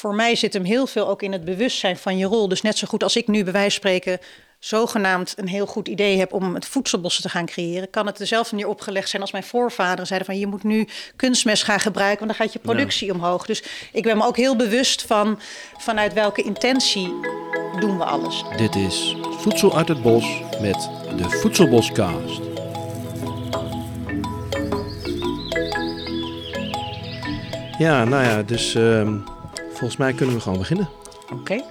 voor mij zit hem heel veel ook in het bewustzijn van je rol. Dus net zo goed als ik nu bij wijze van spreken zogenaamd een heel goed idee heb om het voedselbossen te gaan creëren, kan het dezelfde manier opgelegd zijn als mijn voorvaderen zeiden van je moet nu kunstmest gaan gebruiken, want dan gaat je productie omhoog. Dus ik ben me ook heel bewust van vanuit welke intentie doen we alles. Dit is Voedsel uit het Bos met de Voedselboscast. Ja, nou ja, dus ehm, volgens mij kunnen we gewoon beginnen. Oké.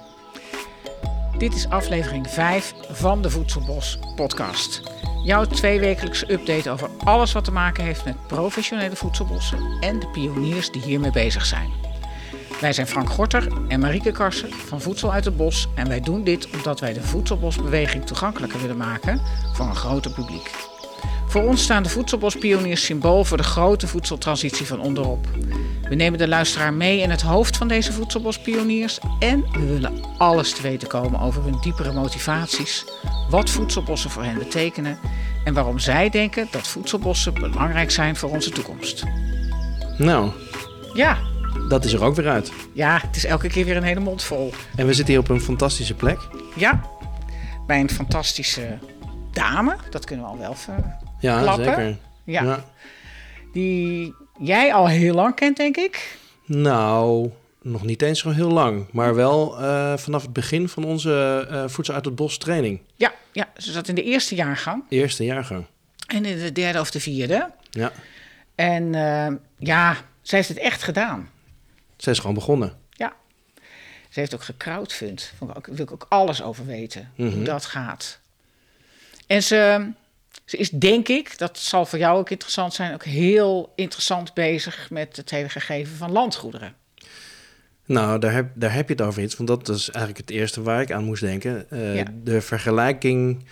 Dit is aflevering 5 van de Voedselbos podcast. Jouw tweewekelijkse update over alles wat te maken heeft met professionele voedselbossen en de pioniers die hiermee bezig zijn. Wij zijn Frank Gorter en Marieke Karsen van Voedsel uit het Bos en wij doen dit omdat wij de voedselbosbeweging toegankelijker willen maken voor een groter publiek. Voor ons staan de voedselbospioniers symbool voor de grote voedseltransitie van onderop. We nemen de luisteraar mee in het hoofd van deze voedselbospioniers en we willen alles te weten komen over hun diepere motivaties, wat voedselbossen voor hen betekenen en waarom zij denken dat voedselbossen belangrijk zijn voor onze toekomst. Nou, Ja, dat is er ook weer uit. ja, het is elke keer weer een hele mond vol. En we zitten hier op een fantastische plek. Ja, bij een fantastische dame, dat kunnen we al wel ver- Ja, Klappen? zeker. Ja. Die jij al heel lang kent, denk ik. Nou, nog niet eens zo heel lang. Maar wel eh, vanaf het begin van onze eh, Voedsel uit het Bos training. Ja, ja, ze zat in de eerste jaargang Eerste jaargang. en in de derde of de vierde. Ja, En eh, ja, zij heeft het echt gedaan. zij is gewoon begonnen. Ja. Ze heeft ook gecrowdfund. Daar wil ik ook alles over weten, hoe Mhm. dat gaat. En ze, ze is, denk ik, dat zal voor jou ook interessant zijn, ook heel interessant bezig met het hele gegeven van landgoederen. Nou, daar heb, daar heb je het over iets. Want dat is eigenlijk het eerste waar ik aan moest denken. Eh, Ja. De vergelijking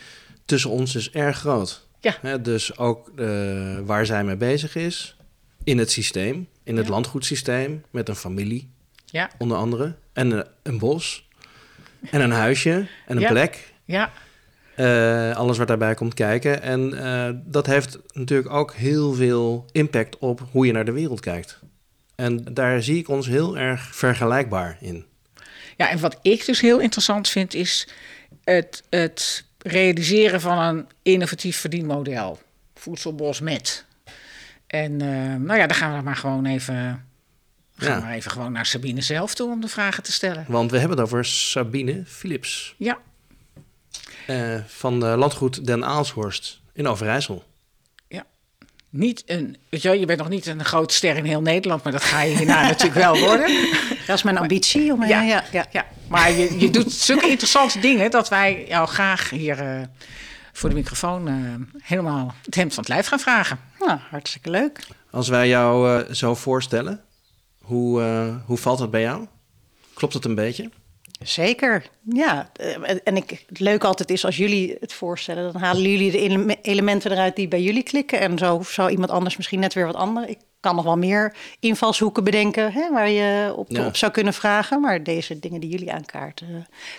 tussen ons is erg groot. Ja. Hè, dus ook eh, waar zij mee bezig is. In het systeem. In het Ja. landgoedsysteem. Met een familie, Ja, onder andere. En een, een bos. En een huisje. En een plek. ja, Eh, alles wat daarbij komt kijken. En eh, dat heeft natuurlijk ook heel veel impact op hoe je naar de wereld kijkt. En daar zie ik ons heel erg vergelijkbaar in. Ja, en wat ik dus heel interessant vind, is het, het realiseren van een innovatief verdienmodel. Voedselbos met. En eh, nou ja, dan gaan we maar gewoon even, gaan Ja. we maar even gewoon naar Sabine zelf toe om de vragen te stellen. Want we hebben het over Sabine Philips Ja, eh, van eh, landgoed Den Aalshorst in Overijssel. niet een, weet je, wel, je bent nog niet een grote ster in heel Nederland, maar dat ga je hierna natuurlijk wel worden. Dat is mijn ambitie. Om, Ja. ja. Ja, ja. Ja, maar je, je doet zulke interessante dingen dat wij jou graag hier eh, voor de microfoon eh, helemaal het hemd van het lijf gaan vragen. Nou, hartstikke leuk. Als wij jou eh, zo voorstellen, hoe, eh, hoe valt dat bij jou? Klopt dat een beetje? Zeker, ja. Eh, En ik, het leuke altijd is als jullie het voorstellen, dan halen jullie de ele- elementen eruit die bij jullie klikken. En zo zou iemand anders misschien net weer wat andere. Ik kan nog wel meer invalshoeken bedenken hè, waar je op, Ja. op zou kunnen vragen. Maar deze dingen die jullie aankaarten eh,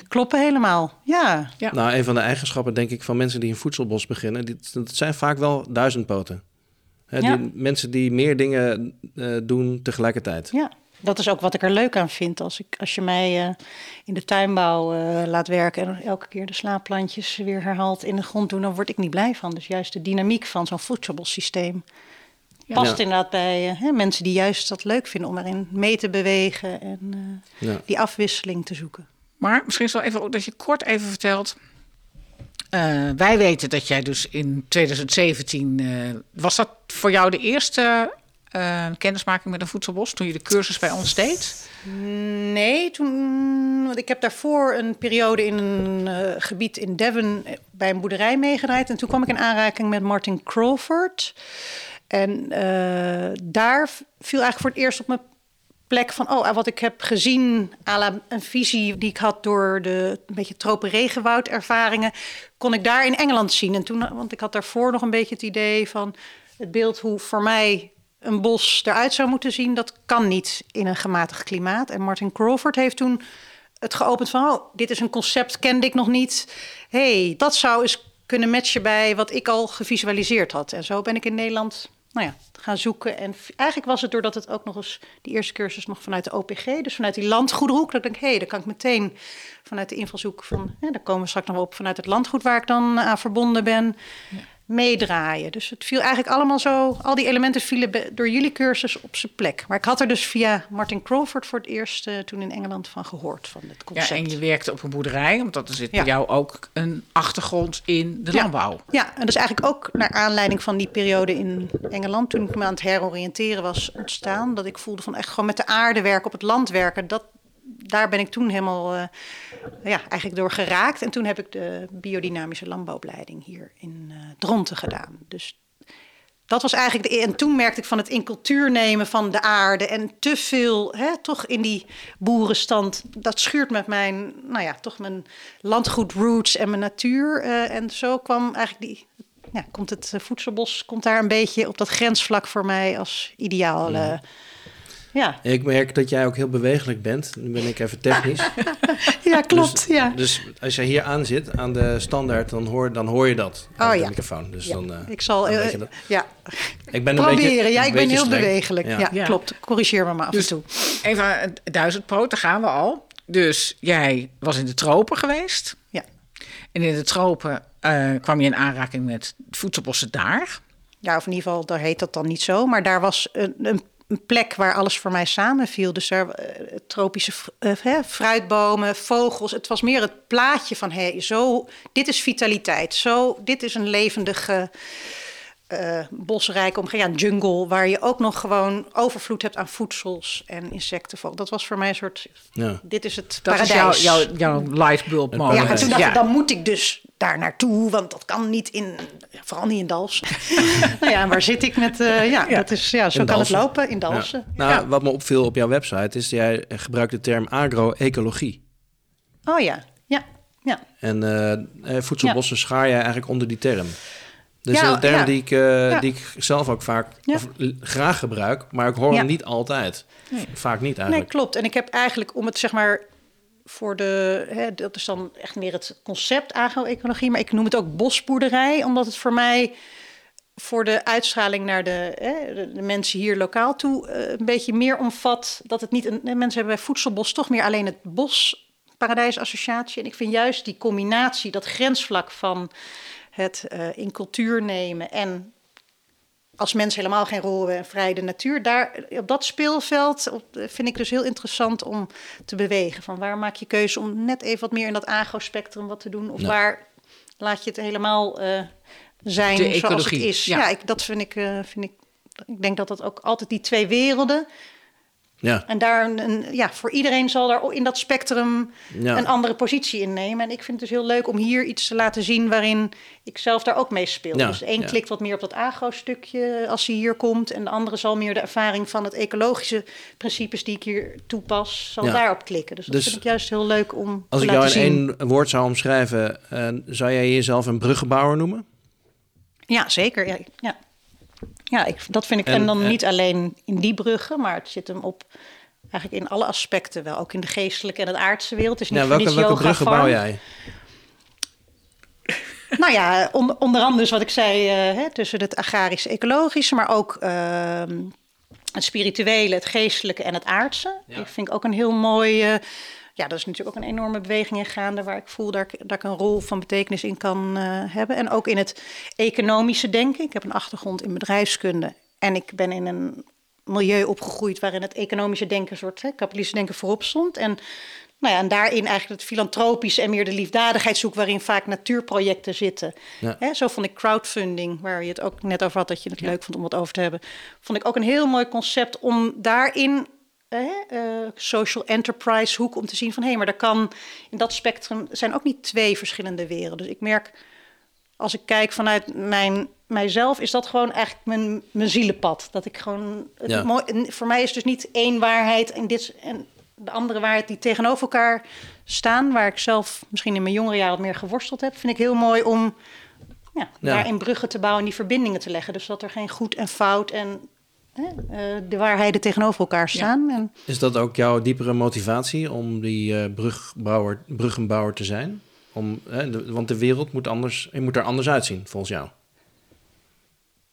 kloppen helemaal. Ja, Ja. Nou, een van de eigenschappen denk ik van mensen die een voedselbos beginnen, dit, dat zijn vaak wel duizendpoten. Hè, Ja. die, mensen die meer dingen eh, doen tegelijkertijd. ja. Dat is ook wat ik er leuk aan vind. Als, ik, als je mij eh, in de tuinbouw eh, laat werken en elke keer de slaapplantjes weer herhaalt in de grond doen, dan word ik niet blij van. Dus juist de dynamiek van zo'n voedselbossysteem past Ja. inderdaad bij eh, hè, mensen die juist dat leuk vinden om erin mee te bewegen en eh, Ja. die afwisseling te zoeken. Maar misschien is wel even dat je kort even vertelt. Eh, wij weten dat jij dus in 2017. eh, was dat voor jou de eerste eh, kennismaking met een voedselbos toen je de cursus bij ons deed? Nee, toen, want ik heb daarvoor een periode in een eh, gebied in Devon bij een boerderij meegedraaid. En toen kwam ik in aanraking met Martin Crawford. En eh, daar viel eigenlijk voor het eerst op mijn plek van... oh, wat ik heb gezien, à een visie die ik had... door de een beetje tropen regenwoud ervaringen... kon ik daar in Engeland zien. En toen, want ik had daarvoor nog een beetje het idee van... het beeld hoe voor mij een bos eruit zou moeten zien... dat kan niet in een gematigd klimaat. En Martin Crawford heeft toen het geopend van... oh, dit is een concept, kende ik nog niet. hey, dat zou eens kunnen matchen bij wat ik al gevisualiseerd had. En zo ben ik in Nederland nou ja, gaan zoeken. En eigenlijk was het doordat het ook nog eens die eerste cursus nog vanuit de OPG, dus vanuit die landgoedhoek, dat ik denk, hé, hey, dan kan ik meteen vanuit de invalshoek van, hè, daar komen we straks nog op, vanuit het landgoed waar ik dan aan verbonden ben. Meedraaien. Dus het viel eigenlijk allemaal zo, al die elementen vielen door jullie cursus op zijn plek. Maar ik had er dus via Martin Crawford voor het eerst uh, toen in Engeland van gehoord, van dit concept. Ja, en je werkte op een boerderij, omdat er zit bij jou ook een achtergrond in de landbouw. Ja, en dat is eigenlijk ook naar aanleiding van die periode in Engeland, toen ik me aan het heroriënteren was ontstaan, dat ik voelde van echt gewoon met de aarde werken, op het land werken, dat, daar ben ik toen helemaal uh, ja, eigenlijk door geraakt. En toen heb ik de biodynamische landbouwopleiding hier in uh, Dronten gedaan. Dus dat was eigenlijk de. En toen merkte ik van het in cultuur nemen van de aarde. En te veel, hè, toch in die boerenstand. Dat schuurt met mijn, nou ja, toch mijn landgoed roots en mijn natuur. Uh, en zo kwam eigenlijk die. Ja, komt het voedselbos komt daar een beetje op dat grensvlak voor mij als ideaal. Ja. Ik merk dat jij ook heel bewegelijk bent. Nu ben ik even technisch. ja, klopt. Dus, ja. dus als jij hier aan zit, aan de standaard, dan hoor, dan hoor je dat. Oh ja. De microfoon. Dus dan, uh, ik zal. Uh, ja. Ik ben Proberen. Een beetje, ja, ik ben heel bewegelijk. Ja. klopt. Corrigeer me maar af dus en toe. Even duizend poten gaan we al. Dus jij was in de tropen geweest. Ja. En in de tropen uh, kwam je in aanraking met voedselbossen daar. Ja, of in ieder geval, daar heet dat dan niet zo. Maar daar was een, een een plek waar alles voor mij samenviel. Dus er, uh, tropische uh, fruitbomen, vogels. Het was meer het plaatje van hey, zo, dit is vitaliteit. Zo, dit is een levendige uh, bosrijke omgeving, ja, jungle, waar je ook nog gewoon overvloed hebt aan voedsels en insecten. Dat was voor mij een soort, ja. dit is het dat paradijs. Is jouw, jouw, jouw lightbulb moment. Ja, en toen dacht ik, dan moet ik dus daar naartoe, want dat kan niet in, vooral niet in Dals. nou ja, waar zit ik met, uh, ja, dat is, ja, zo kan het lopen in Dalsen. Nou, wat me opviel op jouw website is, jij gebruikt de term agro-ecologie. Oh ja, ja, ja. En uh, voedselbossen schaar jij eigenlijk onder die term. Dus ja, een term die, ik, uh, die ik zelf ook vaak of, graag gebruik, maar ik hoor hem niet altijd. Nee. Vaak niet eigenlijk. Nee, klopt. En ik heb eigenlijk om het zeg maar voor de, hè, dat is dan echt meer het concept agro-ecologie, maar ik noem het ook bosboerderij, omdat het voor mij voor de uitstraling naar de, hè, de, mensen hier lokaal toe uh, een beetje meer omvat. Dat het niet een. Mensen hebben bij voedselbos toch meer alleen het bos paradijsassociatie. En ik vind juist die combinatie, dat grensvlak van het uh, in cultuur nemen en als mensen helemaal geen rol hebben en vrij de natuur, daar, op dat speelveld op, vind ik dus heel interessant om te bewegen. Van waar maak je keuze om net even wat meer in dat agro-spectrum wat te doen? Of waar laat je het helemaal uh, zijn zoals het is? Ja, ja ik, dat vind ik, uh, vind ik. Ik denk dat dat ook altijd die twee werelden ja. En daar een, ja, voor iedereen zal daar in dat spectrum een andere positie innemen. En ik vind het dus heel leuk om hier iets te laten zien waarin ik zelf daar ook mee speel. dus een klikt wat meer op dat agro-stukje als hij hier komt. En de andere zal meer de ervaring van het ecologische principes die ik hier toepas, zal daarop klikken. Dus dat dus vind ik juist heel leuk om Als ik jou in één woord zou omschrijven, uh, zou jij jezelf een bruggenbouwer noemen? Ja, zeker. Ja, ja. Ja, ik, dat vind ik. En, dan niet alleen in die bruggen, maar het zit hem op eigenlijk in alle aspecten wel. Ook in de geestelijke en het aardse wereld. is niet ja, welke, welke bruggen bouw jij? nou ja, onder andere dus wat ik zei, uh, hè, tussen het agrarische, ecologische, maar ook uh, het spirituele, het geestelijke en het aardse. Ja. Ik vind ook een heel mooi. Uh, ja, dat is natuurlijk ook een enorme beweging in gaande waar ik voel dat ik, dat ik een rol van betekenis in kan uh, hebben. En ook in het economische denken. Ik heb een achtergrond in bedrijfskunde en ik ben in een milieu opgegroeid waarin het economische denken, soort hè, kapitalistische denken voorop stond. En, nou ja, en daarin eigenlijk het filantropische en meer de liefdadigheid waarin vaak natuurprojecten zitten. Ja. Hè, zo vond ik crowdfunding, waar je het ook net over had, dat je het leuk vond om wat over te hebben. Vond ik ook een heel mooi concept om daarin uh, social enterprise hoek om te zien van hé, hey, maar er kan in dat spectrum zijn ook niet twee verschillende werelden. Dus ik merk als ik kijk vanuit mijn, mijzelf, is dat gewoon eigenlijk mijn, mijn zielenpad. Dat ik gewoon. Het mooi, voor mij is dus niet één waarheid en dit en de andere waarheid die tegenover elkaar staan, waar ik zelf misschien in mijn jongere jaren wat meer geworsteld heb, vind ik heel mooi om ja, ja. daarin bruggen te bouwen en die verbindingen te leggen. Dus dat er geen goed en fout en de waarheden tegenover elkaar staan. En... Is dat ook jouw diepere motivatie om die uh, brugbouwer, bruggenbouwer te zijn? Om, want de wereld moet, anders, moet er anders uitzien, volgens jou.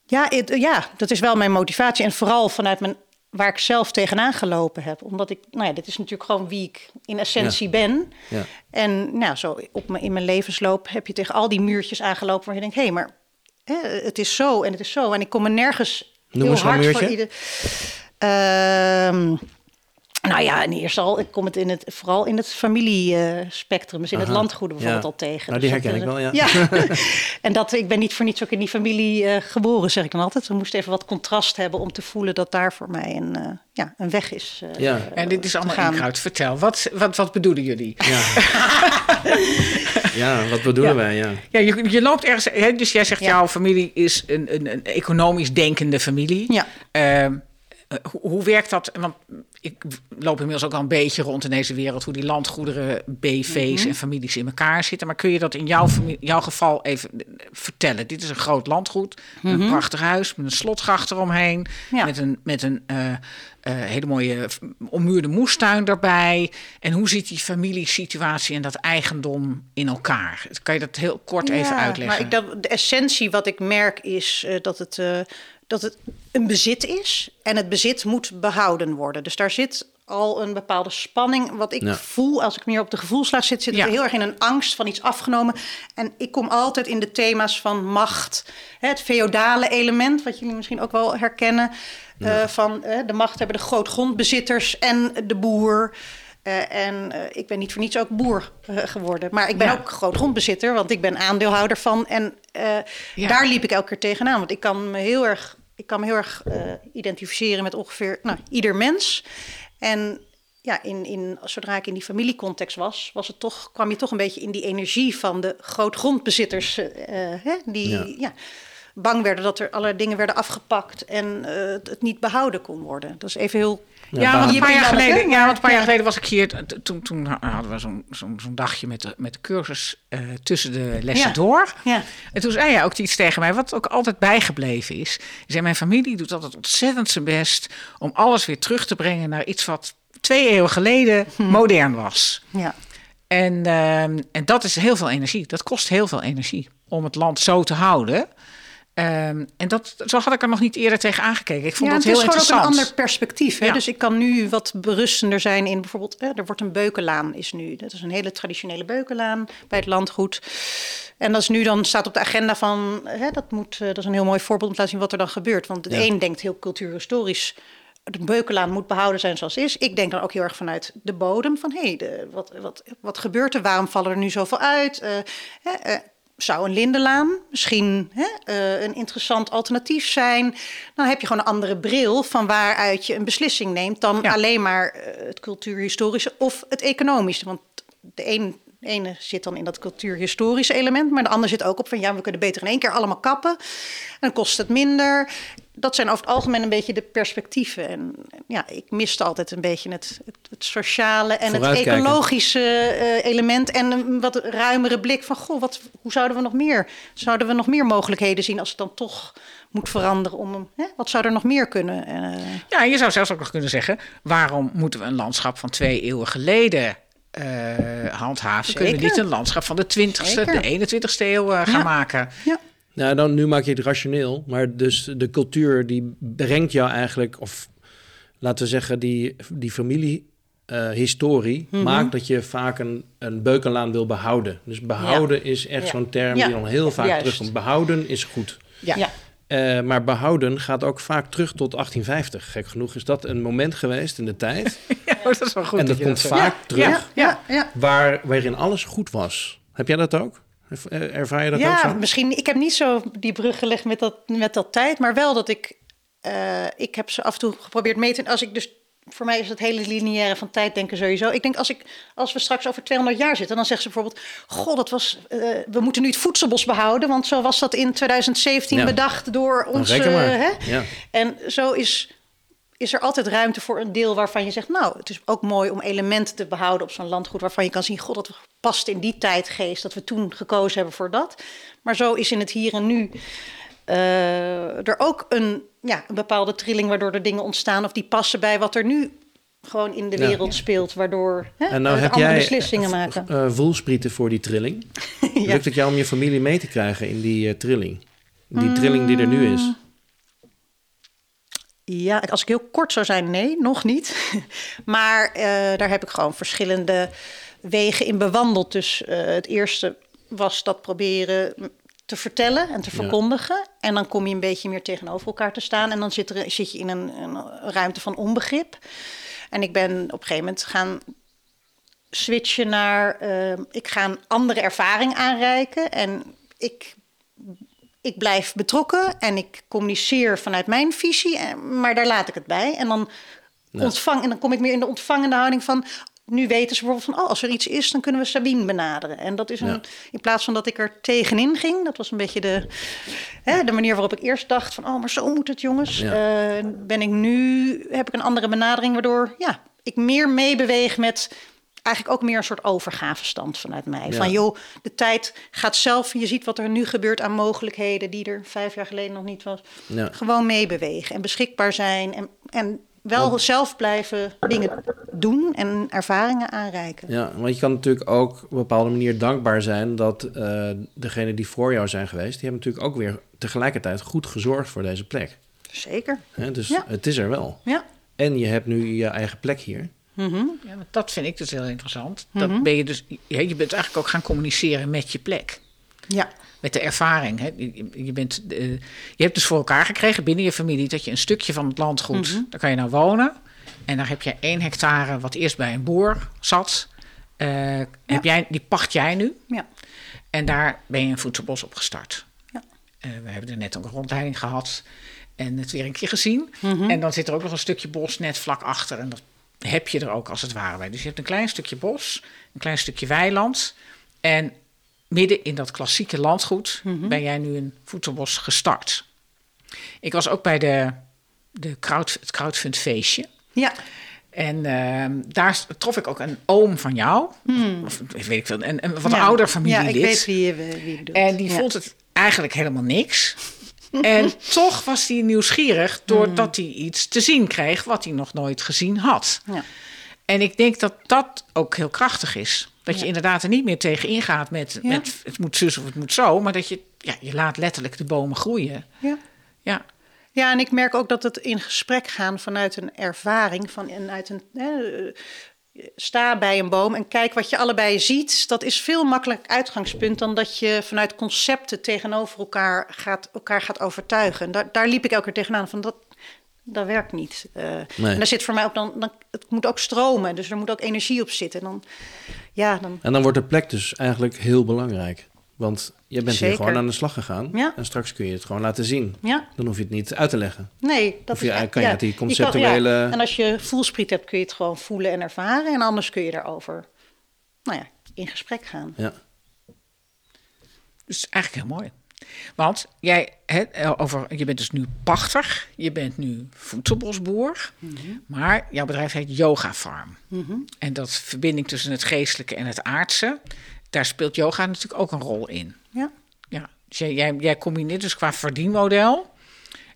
Ja, het- ja, dat is wel mijn motivatie. En vooral vanuit mijn, waar ik zelf tegenaan gelopen heb. Omdat ik, nou ja, dit is natuurlijk gewoon wie ik in essentie ben. Ja. En nou, zo op mijn, in mijn levensloop heb je tegen al die muurtjes aangelopen waar je denkt, hé, hey, maar hè, het is zo en het is zo. En ik kom er nergens Noem heel eens voor muurtje. ieder. Ehm, nou ja, en eerst al, ik kom het in het, vooral in het familiespectrum, dus in het Aha, landgoeden bijvoorbeeld ja. al tegen. Nou, die Dus dat, herken ik wel, ja. en dat, ik ben niet voor niets ook in die familie eh, geboren, zeg ik dan altijd. We moesten even wat contrast hebben om te voelen dat daar voor mij een, eh, ja, een weg is. eh, Ja. En dit is allemaal inkruid. Vertel, wat, wat, wat bedoelen jullie? Ja. ja, wat bedoelen Ja. wij? Ja. Ja, je, je loopt ergens. Hè, dus jij zegt, Ja. jouw familie is een, een, een economisch denkende familie. Ja. Ehm, eh, hoe, hoe werkt dat? Want ik loop inmiddels ook al een beetje rond in deze wereld, hoe die landgoederen, BV's Mhm. en families in elkaar zitten. Maar kun je dat in jouw, jouw geval even eh, vertellen? Dit is een groot landgoed, een prachtig huis met een slotgracht eromheen, Mhm. Ja. met een, met een eh, eh, hele mooie ommuurde moestuin daarbij. En hoe zit die familiesituatie en dat eigendom in elkaar? Kan je dat heel kort even uitleggen? Maar ik, dat, de essentie wat ik merk is eh, dat, het, eh, dat het een bezit is. En het bezit moet behouden worden. Dus daar zit al een bepaalde spanning. Wat ik Ja. voel als ik meer op de gevoelslaag zit, zit ik Ja. heel erg in een angst van iets afgenomen. En ik kom altijd in de thema's van macht. Hè, Het feodale element, wat jullie misschien ook wel herkennen. eh, van eh, de macht hebben de grootgrondbezitters en de boer. Eh, en eh, ik ben niet voor niets ook boer eh, geworden. Maar ik ben Ja. ook grootgrondbezitter, want ik ben aandeelhouder van. En Ja. daar liep ik elke keer tegenaan. Want ik kan me heel erg, ik kan me heel erg identificeren met ongeveer nou, ieder mens. En ja, in, in, zodra ik in die familiecontext was, was het toch, kwam je toch een beetje in die energie van de grootgrondbezitters. hè, die Ja. ja. bang werden dat er allerlei dingen werden afgepakt en het niet behouden kon worden. Dat is even heel. Ja, want een paar jaar geleden, ja, want een paar jaar ja. geleden was ik hier. Toen, toen hadden we zo'n zo'n zo'n dagje met de, met de cursus eh, tussen de lessen Ja. door. Ja. En toen zei hij ook iets tegen mij, wat ook altijd bijgebleven is. Zei: Mijn familie doet altijd ontzettend zijn best om alles weer terug te brengen naar iets wat twee eeuwen geleden Hm. modern was. Ja. En, ehm, en dat is heel veel energie. Dat kost heel veel energie om het land zo te houden. Ehm, en dat, zo had ik er nog niet eerder tegen aangekeken. Ik vond ja, dat het heel is gewoon interessant. ook een ander perspectief. Hè? Ja. Dus ik kan nu wat berustender zijn in bijvoorbeeld... Hè, er wordt een beukenlaan is nu. Dat is een hele traditionele beukenlaan bij het landgoed. En dat is nu dan staat op de agenda van... Hè, dat, moet, eh, dat is een heel mooi voorbeeld om te laten zien wat er dan gebeurt. Want het Ja. een denkt heel cultuurhistorisch... De beukenlaan moet behouden zijn zoals is. Ik denk dan ook heel erg vanuit de bodem. Van hé, hey, de- wat, wat, wat gebeurt er? Waarom vallen er nu zoveel uit? Eh, eh, zou een lindenlaan misschien hè, eh, een interessant alternatief zijn? Dan heb je gewoon een andere bril van waaruit je een beslissing neemt dan Ja. alleen maar eh, het cultuurhistorische of het economische. Want de een, de ene zit dan in dat cultuurhistorische element, maar de ander zit ook op van ja, we kunnen beter in één keer allemaal kappen. En dan kost het minder. Dat zijn over het algemeen een beetje de perspectieven. En ja, ik miste altijd een beetje het, het, het sociale en het ecologische eh, element. En een wat ruimere blik van, goh, wat, hoe zouden we nog meer? Zouden we nog meer mogelijkheden zien als het dan toch moet veranderen? Om, hem- hè, wat zou er nog meer kunnen? Eh, Ja, je zou zelfs ook nog kunnen zeggen: waarom moeten we een landschap van twee eeuwen geleden eh, handhaven? Kunnen we Zeker. niet een landschap van de 20ste, Zeker. de 21ste eeuw eh, gaan Ja. maken? ja. Nou, dan, nu maak je het rationeel, maar dus de cultuur die brengt jou eigenlijk, of laten we zeggen, die, die familiehistorie Mhm. maakt dat je vaak een, een beukenlaan wil behouden. Dus behouden is echt Ja. zo'n term Ja. die dan heel vaak Juist. terugkomt. Behouden is goed. Ja. Eh, maar behouden gaat ook vaak terug tot 1850. Gek genoeg is dat een moment geweest in de tijd. Ja, dat is wel goed. en dat komt vaak terug Ja. Ja, ja. Waar, waarin alles goed was. Heb jij dat ook? Eh, Ervaar je dat ook ja, zo? misschien. Ik heb niet zo die brug gelegd met dat, met dat tijd, maar wel dat ik. eh, ik heb ze af en toe geprobeerd mee te. Als ik dus. Voor mij is het hele lineaire van tijd denken sowieso. Ik denk als, ik, als we straks over 200 jaar zitten, dan zeggen ze bijvoorbeeld: Goh, dat was. eh, we moeten nu het voedselbos behouden, want zo was dat in 2017 Ja. bedacht door Dan onze. maar. Hè? Ja. En zo is, is er altijd ruimte voor een deel waarvan je zegt... nou, het is ook mooi om elementen te behouden op zo'n landgoed... waarvan je kan zien, god, dat past in die tijdgeest... dat we toen gekozen hebben voor dat. Maar zo is in het hier en nu eh, er ook een, ja, een bepaalde trilling... waardoor er dingen ontstaan of die passen bij wat er nu gewoon in de Ja. wereld speelt... waardoor hè, En nou heb andere jij beslissingen eh, maken. eh, voelsprieten voor die trilling. Ja. Lukt het jou om je familie mee te krijgen in die trilling? Die trilling die er nu is. Ja, als ik heel kort zou zijn, nee, nog niet. maar uh, daar heb ik gewoon verschillende wegen in bewandeld. Dus uh, het eerste was dat proberen te vertellen en te verkondigen. Ja. En dan kom je een beetje meer tegenover elkaar te staan. En dan zit, er, zit je in een, een ruimte van onbegrip. En ik ben op een gegeven moment gaan switchen naar... Uh, ik ga een andere ervaring aanreiken. En ik ik blijf betrokken en ik communiceer vanuit mijn visie, maar daar laat ik het bij. En dan, ontvang, en dan kom ik meer in de ontvangende houding van. Nu weten ze bijvoorbeeld van, oh, als er iets is, dan kunnen we Sabine benaderen. En dat is een, in plaats van dat ik er tegenin ging, dat was een beetje de, hè, de manier waarop ik eerst dacht van, oh, maar zo moet het, jongens. Uh, ben ik nu, heb ik een andere benadering, waardoor ja, ik meer meebeweeg met eigenlijk ook meer een soort overgavestand vanuit mij. Van joh, de tijd gaat zelf. Je ziet wat er nu gebeurt aan mogelijkheden die er vijf jaar geleden nog niet was. Ja. Gewoon meebewegen en beschikbaar zijn. En, en wel zelf blijven dingen doen en ervaringen aanreiken. Ja, want je kan natuurlijk ook op een bepaalde manier dankbaar zijn dat uh, degenen die voor jou zijn geweest, die hebben natuurlijk ook weer tegelijkertijd goed gezorgd voor deze plek. Zeker. dus het is er wel. Ja. En je hebt nu je eigen plek hier. Mm ja, dat vind ik dus heel interessant. Dat mhm. ben je, dus, je bent eigenlijk ook gaan communiceren met je plek. Ja. Met de ervaring. Hè. Je, bent, uh, je hebt dus voor elkaar gekregen binnen je familie dat je een stukje van het landgoed, mm daar kan je nou wonen. En daar heb je één hectare wat eerst bij een boer zat. Uh, heb jij, die pacht jij nu. Ja. En daar ben je een voedselbos op gestart. Ja. Uh, we hebben er net ook een rondleiding gehad en het weer een keer gezien. Mhm. En dan zit er ook nog een stukje bos net vlak achter. En dat heb je er ook als het ware bij. Dus je hebt een klein stukje bos, een klein stukje weiland. En midden in dat klassieke landgoed mhm. ben jij nu een voedselbos gestart. Ik was ook bij de, de crowd, het crowdfundfeestje. Ja. En uh, daar trof ik ook een oom van jou, hmm. of weet ik veel, een, een wat ouder familielid. Ja, ik weet wie je, wie bedoelt. En die vond het eigenlijk helemaal niks. En toch was hij nieuwsgierig doordat hij iets te zien kreeg wat hij nog nooit gezien had. Ja. En ik denk dat dat ook heel krachtig is. Dat je inderdaad er niet meer tegen ingaat met, met het moet zus of het moet zo, maar dat je, ja, je laat letterlijk de bomen groeien. Ja. ja. Ja, en ik merk ook dat het in gesprek gaan vanuit een ervaring, van, en uit een, sta bij een boom en kijk wat je allebei ziet. Dat is veel makkelijker uitgangspunt dan dat je vanuit concepten tegenover elkaar gaat, elkaar gaat overtuigen. Daar, daar liep ik elke keer tegenaan van dat, dat werkt niet. Uh, En daar zit voor mij ook dan, dan, het moet ook stromen, dus er moet ook energie op zitten. En dan, ja, dan... en dan wordt de plek dus eigenlijk heel belangrijk. Want je bent hier gewoon aan de slag gegaan. Ja. En straks kun je het gewoon laten zien. Ja. Dan hoef je het niet uit te leggen. Nee, dat je, is, kan je die conceptuele... ja. En als je voelspriet hebt, kun je het gewoon voelen en ervaren. En anders kun je daarover nou ja, in gesprek gaan. Ja. Dus eigenlijk heel mooi. Want jij, over, je bent dus nu pachter, je bent nu voedselbosboer, mm maar jouw bedrijf heet Yoga Farm. Mm En dat verbinding tussen het geestelijke en het aardse, daar speelt yoga natuurlijk ook een rol in. Ja. ja. Dus jij, jij, combineert dus qua verdienmodel.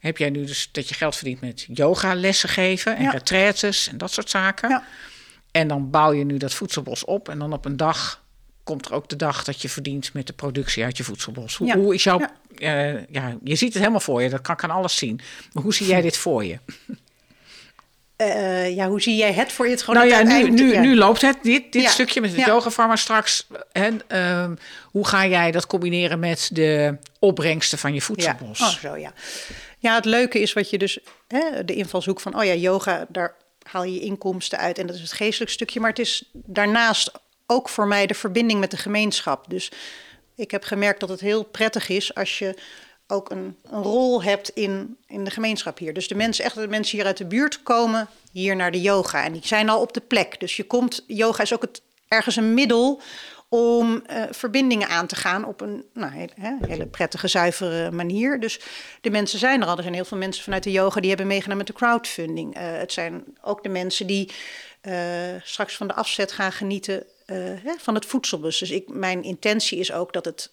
Heb jij nu dus dat je geld verdient met yoga lessen geven en ja. retraites en dat soort zaken. Ja. En dan bouw je nu dat voedselbos op. En dan op een dag komt er ook de dag dat je verdient met de productie uit je voedselbos. Hoe, hoe is jouw. Ja. Uh, ja, je ziet het helemaal voor je, dat kan, kan alles zien. Maar hoe zie jij dit voor je? Uh, ja, hoe zie jij het voor je? Het gewoon nou ja, nu, nu, nu loopt het, dit, dit stukje met het ja. yoga straks. En, uh, hoe ga jij dat combineren met de opbrengsten van je voedselbos? Ja. Oh, zo ja. Ja, het leuke is wat je dus, hè, de invalshoek van, oh ja, yoga, daar haal je inkomsten uit. En dat is het geestelijk stukje. Maar het is daarnaast ook voor mij de verbinding met de gemeenschap. Dus ik heb gemerkt dat het heel prettig is als je ook een, een, rol hebt in, in de gemeenschap hier. Dus de mensen, echt de mensen hier uit de buurt komen hier naar de yoga. En die zijn al op de plek. Dus je komt, yoga is ook het, ergens een middel om uh, verbindingen aan te gaan op een nou, hele, hele, prettige, zuivere manier. Dus de mensen zijn er al. Er zijn heel veel mensen vanuit de yoga die hebben meegedaan met de crowdfunding. Uh, het zijn ook de mensen die uh, straks van de afzet gaan genieten van het voedselbus. Dus ik, mijn intentie is ook dat het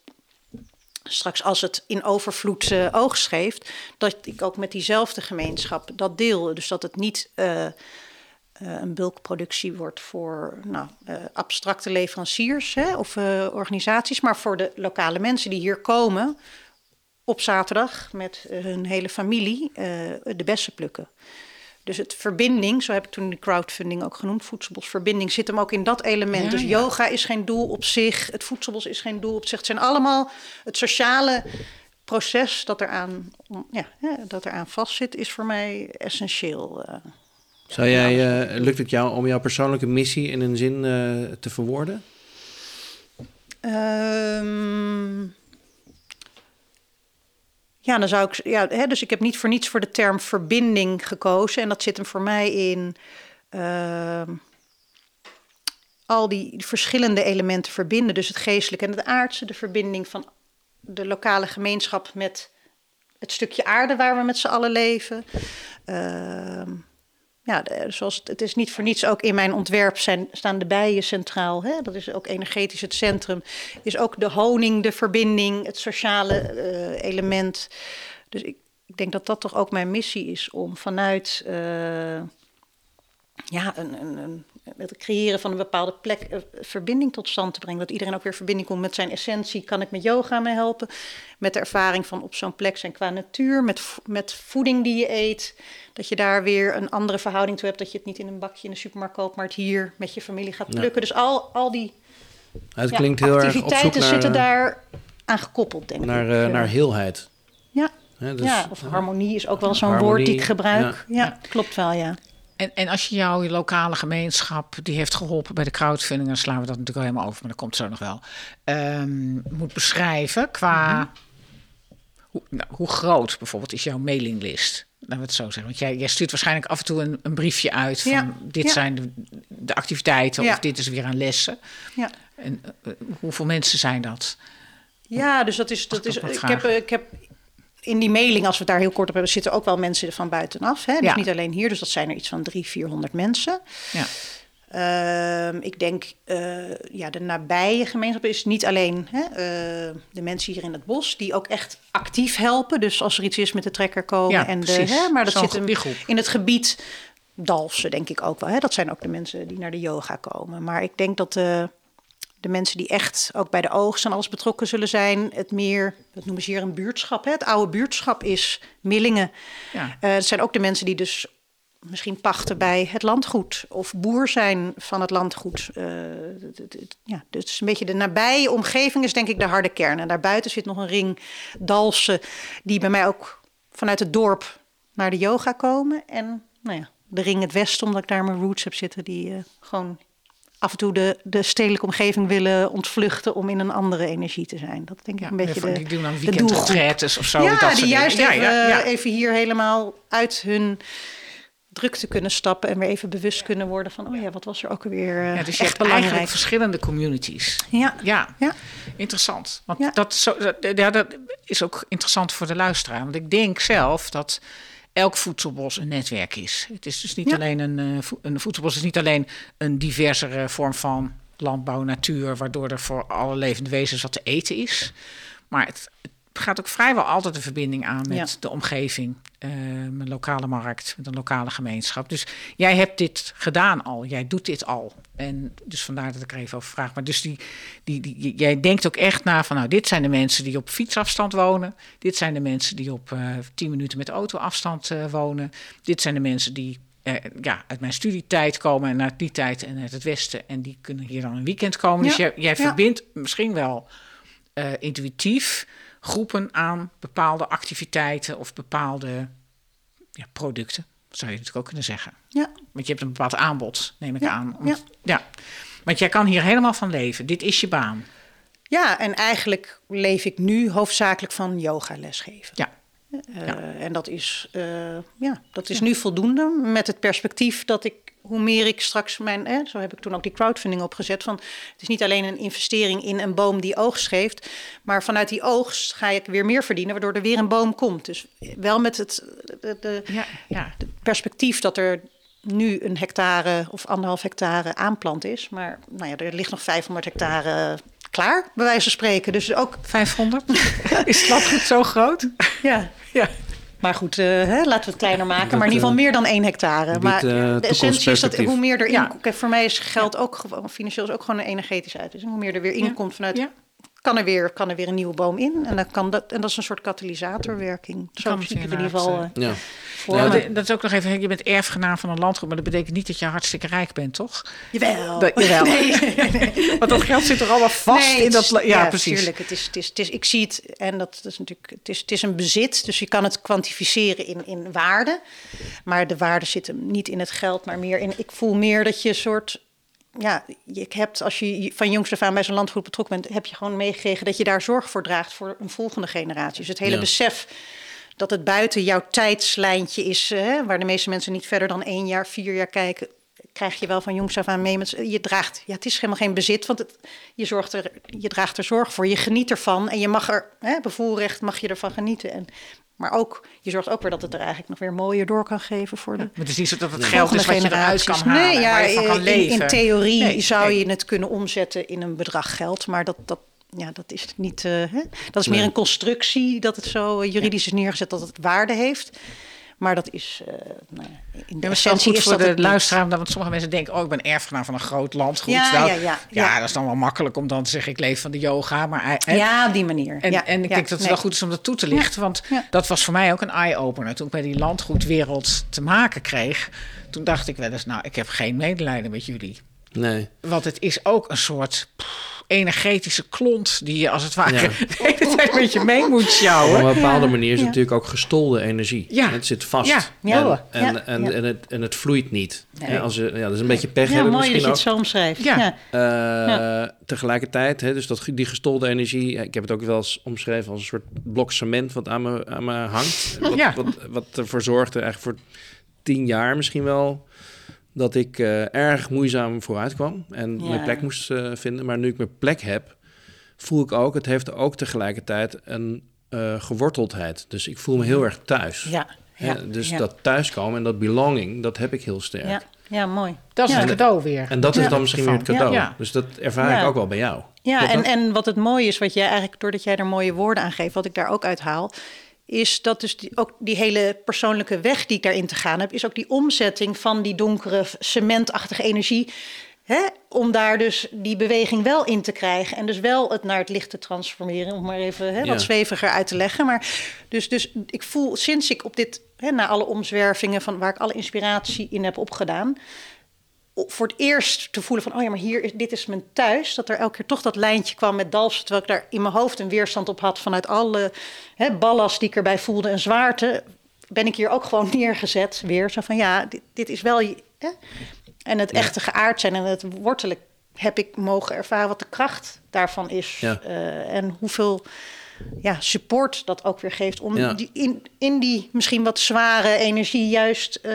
straks als het in overvloed uh, oogst geeft, dat ik ook met diezelfde gemeenschap dat deel. Dus dat het niet uh, uh, een bulkproductie wordt voor nou, abstracte leveranciers hè, of organisaties, maar voor de lokale mensen die hier komen op zaterdag met eh, hun hele familie eh, de bessen plukken. Dus het verbinding, zo heb ik toen de crowdfunding ook genoemd, voedselbos verbinding, zit hem ook in dat element. Ja, dus ja. yoga is geen doel op zich, het voedselbos is geen doel op zich. Het zijn allemaal het sociale proces dat eraan, ja, ja, dat eraan vastzit, is voor mij essentieel. eh. Zou jij, eh, lukt het jou om jouw persoonlijke missie in een zin eh, te verwoorden? Ehm, ja, dan zou ik. Ja, hè, dus ik heb niet voor niets voor de term verbinding gekozen. En dat zit hem voor mij in. ehm, al die verschillende elementen verbinden. Dus het geestelijke en het aardse. De verbinding van de lokale gemeenschap met het stukje aarde waar we met z'n allen leven. Ehm, ja, zoals het, is niet voor niets ook in mijn ontwerp zijn, staan de bijen centraal. Hè? Dat is ook energetisch het centrum. Is ook de honing, de verbinding, het sociale eh, element. Dus ik, ik denk dat dat toch ook mijn missie is om vanuit eh, ja, een, een, het creëren van een bepaalde plek eh, verbinding tot stand te brengen. Dat iedereen ook weer verbinding komt met zijn essentie. Kan ik met yoga mee helpen? Met de ervaring van op zo'n plek zijn qua natuur, met, met voeding die je eet. Dat je daar weer een andere verhouding toe hebt. Dat je het niet in een bakje in de supermarkt koopt, maar het hier met je familie gaat Ja. plukken. Dus al, al die Het ja, klinkt heel activiteiten naar, zitten eh, daar aan gekoppeld, denk naar, ik. eh, Eh, naar heelheid. ja, dus- ja, of harmonie is ook wel zo'n woord die ik gebruik. ja. Ja, klopt wel, ja. En, en als je jouw lokale gemeenschap, die heeft geholpen bij de crowdfunding, dan slaan we dat natuurlijk al helemaal over, maar dat komt zo nog wel. ehm, moet beschrijven qua. Mhm. hoe, nou, hoe groot bijvoorbeeld is jouw mailinglist? Laten we het zo zeggen. Want jij, jij stuurt waarschijnlijk af en toe een, een briefje uit van Ja, dit ja. zijn de, de activiteiten Ja. of dit is weer aan lessen. ja. En eh, hoeveel mensen zijn dat? Ja, dus dat is. Dat is wat ik, heb, eh, ik heb in die mailing, als we het daar heel kort op hebben, zitten ook wel mensen van buitenaf. Hè? Dus Ja. niet alleen hier, dus dat zijn er iets van 300, 400 mensen. Ja. Ehm, ik denk, eh, ja, de nabije gemeenschap is niet alleen hè, eh, de mensen hier in het bos, die ook echt actief helpen. Dus als er iets is met de trekker komen. Ja, en de, hè, maar dat zit hem in het gebied Dalfsen, denk ik ook wel. Hè? Dat zijn ook de mensen die naar de yoga komen. Maar ik denk dat eh, de mensen die echt ook bij de oogst en alles betrokken zullen zijn, het meer, dat noemen ze hier een buurtschap. Hè? Het oude buurtschap is Millingen. Ja. Eh, het zijn ook de mensen die dus misschien pachten bij het landgoed of boer zijn van het landgoed. Het- ja, dus een beetje de nabije omgeving is denk ik de harde kern. En daarbuiten zit nog een ring Dalsen die bij mij ook vanuit het dorp naar de yoga komen. En nou ja, de ring het westen, omdat ik daar mijn roots heb zitten, die eh, gewoon af en toe de, de stedelijke omgeving willen ontvluchten om in een andere energie te zijn. Dat denk ik Ja, een beetje de, die doen dan de weekendretretes of zo. ja, dat die juist Ja, even, ja, eh, even hier helemaal uit hun drukte kunnen stappen en weer even bewust kunnen worden van, oh ja, wat was er ook alweer eh, Ja, dus je echt hebt belangrijk. eigenlijk verschillende communities. Ja, Ja, ja, interessant. Want dat, zo, dat, ja, dat is ook interessant voor de luisteraar. Want ik denk zelf dat elk voedselbos een netwerk is. Het is dus niet Ja. alleen een, eh, een voedselbos is niet alleen een diversere vorm van landbouw, natuur, waardoor er voor alle levende wezens wat te eten is. Maar het, het gaat ook vrijwel altijd een verbinding aan met Ja. de omgeving, eh, een lokale markt, met een lokale gemeenschap. Dus jij hebt dit gedaan al, jij doet dit al. En dus vandaar dat ik er even over vraag. Maar dus die, die, die, jij denkt ook echt na van, nou, dit zijn de mensen die op fietsafstand wonen. Dit zijn de mensen die op eh 10 minuten met autoafstand eh wonen. Dit zijn de mensen die ja, uit mijn studietijd komen en uit die tijd en uit het westen. En die kunnen hier dan een weekend komen. Dus jij, jij ja. verbindt misschien wel intuïtief groepen aan bepaalde activiteiten of bepaalde ja, producten. Zou je natuurlijk ook kunnen zeggen. ja, Want je hebt een bepaald aanbod, neem ik Ja, aan. Om- ja. ja. Want jij kan hier helemaal van leven. Dit is je baan. ja, en eigenlijk leef ik nu hoofdzakelijk van yoga lesgeven. Ja. Eh, En dat is, eh, ja, dat is nu voldoende met het perspectief dat ik, hoe meer ik straks mijn, eh, zo heb ik toen ook die crowdfunding opgezet, van het is niet alleen een investering in een boom die oogst geeft, maar vanuit die oogst ga ik weer meer verdienen, waardoor er weer een boom komt. Dus wel met het de, de, Ja, ja. de perspectief dat er nu een hectare of anderhalf hectare aanplant is, maar nou ja, er ligt nog 500 hectare klaar, bij wijze van spreken. Dus ook, 500? is het landgoed zo groot? ja, Ja. Maar goed, eh, hè, laten we het kleiner maken. Dat, maar in ieder geval eh, meer dan één hectare. biedt, Maar eh, de essentie is dat hoe meer erin Ja. komt. Kijk, voor mij is geld ook gewoon, financieel is ook gewoon een energetische uitwisseling. Hoe meer er weer Ja. inkomt vanuit Ja. Kan er weer, kan er weer een nieuwe boom in. En, dan kan dat, en dat is een soort katalysatorwerking. Zo Kan zie ik het in ieder geval eh, eh, Ja. voor Ja, me. dat- dat is ook nog even, je bent erfgenaam van een landgoed, maar dat betekent niet dat je hartstikke rijk bent, toch? Jawel. Dat, jawel. Want dat geld zit er allemaal vast Nee, in dat... la- Ja, precies. Tuurlijk, het is, het is, het is, ik zie het, en dat is natuurlijk, het is, het is een bezit, dus je kan het kwantificeren in, in waarde. Maar de waarde zit hem niet in het geld, maar meer in, ik voel meer dat je een soort, ja, je hebt, als je van jongs af aan bij zo'n landgoed betrokken bent, heb je gewoon meegekregen dat je daar zorg voor draagt voor een volgende generatie. Dus het hele Ja. besef dat het buiten jouw tijdslijntje is, hè, waar de meeste mensen niet verder dan één jaar, vier jaar kijken, krijg je wel van jongs af aan mee. Met, je draagt, ja, het is helemaal geen bezit, want het, je, zorgt er, je draagt er zorg voor. Je geniet ervan en je mag er, hè, bevoelrecht mag je ervan genieten. En, maar ook, je zorgt ook weer dat het er eigenlijk nog weer mooier door kan geven voor de Maar het is niet zo dat het geld is wat je eruit kan halen, Nee, ja, waar je van kan in, leven. in theorie Nee, zou nee. je het kunnen omzetten in een bedrag geld, maar dat, dat, ja, dat is niet. eh, hè? Dat is meer een constructie dat het zo eh, juridisch is neergezet dat het waarde heeft. Maar dat is eh, nou, ja, in de Ja, essentie goed is voor dat de het niet. luisteraar, want sommige mensen denken, oh, ik ben erfgenaam van een groot landgoed. Ja, Nou, ja, ja, ja, ja. dat is dan wel makkelijk om dan te zeggen, ik leef van de yoga. Maar, Ja, op die manier. En, ja, en ik ja, denk dat het nee. wel goed is om dat toe te lichten. Want ja. dat was voor mij ook een eye-opener. Toen ik bij die landgoedwereld te maken kreeg, toen dacht ik wel eens, nou, ik heb geen medelijden met jullie. Nee. Want het is ook een soort pff, energetische klont die je als het ware Ja. de hele tijd met je mee moet Op sjouwen. een bepaalde manier is het Ja. natuurlijk ook gestolde energie. Ja. Het zit vast. Ja. Ja, hoor. En, en, Ja, en, en, het, en het vloeit niet. Nee. Als je, ja, dat is een beetje pech Ja, hebben mooi dat misschien je het ook. zo omschrijft. Ja. Ja. Eh, Tegelijkertijd, hè, dus dat, die gestolde energie, ik heb het ook wel eens omschreven als een soort blok cement wat aan me, aan me hangt. Wat, Ja. wat, wat ervoor zorgde, eigenlijk voor tien jaar misschien wel, dat ik eh, erg moeizaam vooruit kwam en Ja. mijn plek moest eh, vinden. Maar nu ik mijn plek heb, voel ik ook, het heeft ook tegelijkertijd een eh, geworteldheid. Dus ik voel me heel erg thuis. Ja, Hè, dus ja. dat thuiskomen en dat belonging, dat heb ik heel sterk. Ja, ja, mooi. Dat is Ja. het cadeau weer. En dat is dan misschien weer het cadeau. ja. Dus dat ervaar Ja. ik ook wel bij jou. Ja, en, en wat het mooie is, wat jij eigenlijk, doordat jij er mooie woorden aan geeft, wat ik daar ook uit haal, is dat dus die, ook die hele persoonlijke weg die ik daarin te gaan heb, is ook die omzetting van die donkere, cementachtige energie. Hè, om daar dus die beweging wel in te krijgen. En dus wel het naar het licht te transformeren. Om maar even hè, Ja. wat zweviger uit te leggen. Maar dus, dus ik voel sinds ik op dit, hè, na alle omzwervingen van waar ik alle inspiratie in heb opgedaan voor het eerst te voelen van, oh ja, maar hier is, dit is mijn thuis. Dat er elke keer toch dat lijntje kwam met Dalfsen, terwijl ik daar in mijn hoofd een weerstand op had vanuit alle hè, ballast die ik erbij voelde en zwaarte. Ben ik hier ook gewoon neergezet weer. Zo van, ja, dit, dit is wel... Hè? En het echte geaard zijn en het wortelen heb ik mogen ervaren wat de kracht daarvan is. Ja. Eh, en hoeveel ja, support dat ook weer geeft om Ja. die, in, in die misschien wat zware energie juist eh,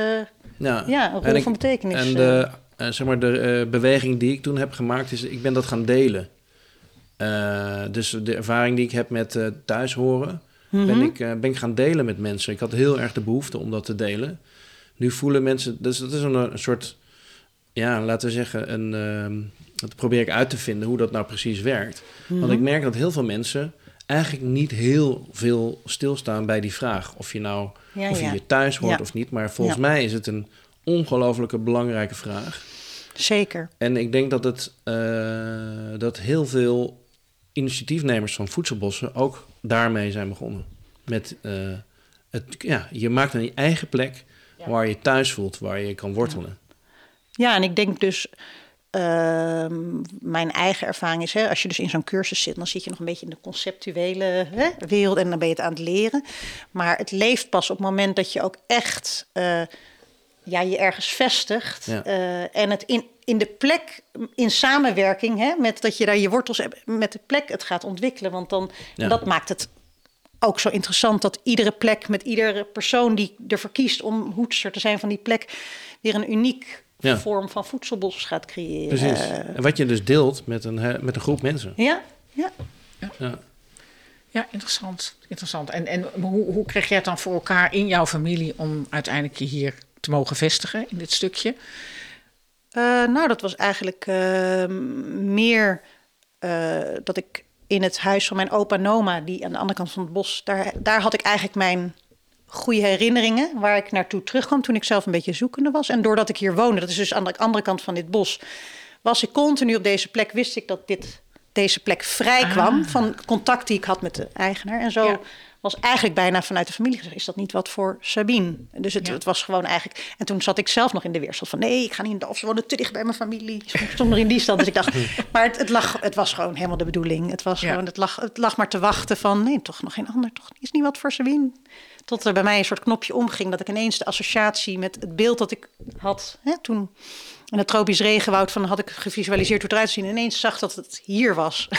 Ja, Ja, een rol En ik- van betekenis, En de, eh, zeg maar, de eh, beweging die ik toen heb gemaakt, is ik ben dat gaan delen. Eh, dus de ervaring die ik heb met thuis horen, Mhm. ben, ik, eh, ben ik gaan delen met mensen. Ik had heel erg de behoefte om dat te delen. Nu voelen mensen, dus dat is een, een soort, ja, laten we zeggen, een, ehm, dat probeer ik uit te vinden hoe dat nou precies werkt. Want Mhm. ik merk dat heel veel mensen eigenlijk niet heel veel stilstaan bij die vraag of je nou Ja, of je ja. je thuis hoort Ja. of niet. Maar volgens mij is het een ongelofelijke belangrijke vraag. Zeker. En ik denk dat, het, eh, dat heel veel initiatiefnemers van voedselbossen ook daarmee zijn begonnen. Met eh, het, ja, je maakt een eigen plek waar je thuis voelt, waar je kan wortelen. Ja, en ik denk dus, ehm, mijn eigen ervaring is, hè, als je dus in zo'n cursus zit, dan zit je nog een beetje in de conceptuele hè, wereld en dan ben je het aan het leren. Maar het leeft pas op het moment dat je ook echt eh, ja, je ergens vestigt Ja. eh, en het in, in de plek, in samenwerking, hè, met dat je daar je wortels hebt, met de plek het gaat ontwikkelen. Want dan, Ja. dat maakt het ook zo interessant dat iedere plek met iedere persoon die ervoor kiest om hoedster te zijn van die plek, weer een uniek Ja. vorm van voedselbos gaat creëren. Precies. Eh, En wat je dus deelt met een, met een groep mensen. ja, ja. Ja. Ja, interessant. interessant. En, en hoe, hoe kreeg jij het dan voor elkaar in jouw familie om uiteindelijk je hier te mogen vestigen in dit stukje? Eh, nou, dat was eigenlijk eh, meer eh, dat ik in het huis van mijn opa en oma, die aan de andere kant van het bos, daar, daar had ik eigenlijk mijn goede herinneringen waar ik naartoe terugkwam toen ik zelf een beetje zoekende was. En doordat ik hier woonde, dat is dus aan de andere kant van dit bos, was ik continu op deze plek, wist ik dat dit deze plek vrij kwam van contact die ik had met de eigenaar. En zo Ja. Was eigenlijk bijna vanuit de familie gezegd: is dat niet wat voor Sabine? Dus het, Ja. het was gewoon eigenlijk. En toen zat ik zelf nog in de weerstand van: nee, ik ga niet in Dalfsen wonen, te dicht bij mijn familie. Ik stond nog in die stand. Dus ik dacht, maar het, het, lag, het was gewoon helemaal de bedoeling. Het was Ja. gewoon, het lag, het lag maar te wachten van: nee, toch nog geen ander, toch is niet wat voor Sabine. Tot er bij mij een soort knopje omging dat ik ineens de associatie met het beeld dat ik had hè, toen in het tropisch regenwoud van had ik gevisualiseerd hoe het eruit zien. Ineens zag dat het hier was.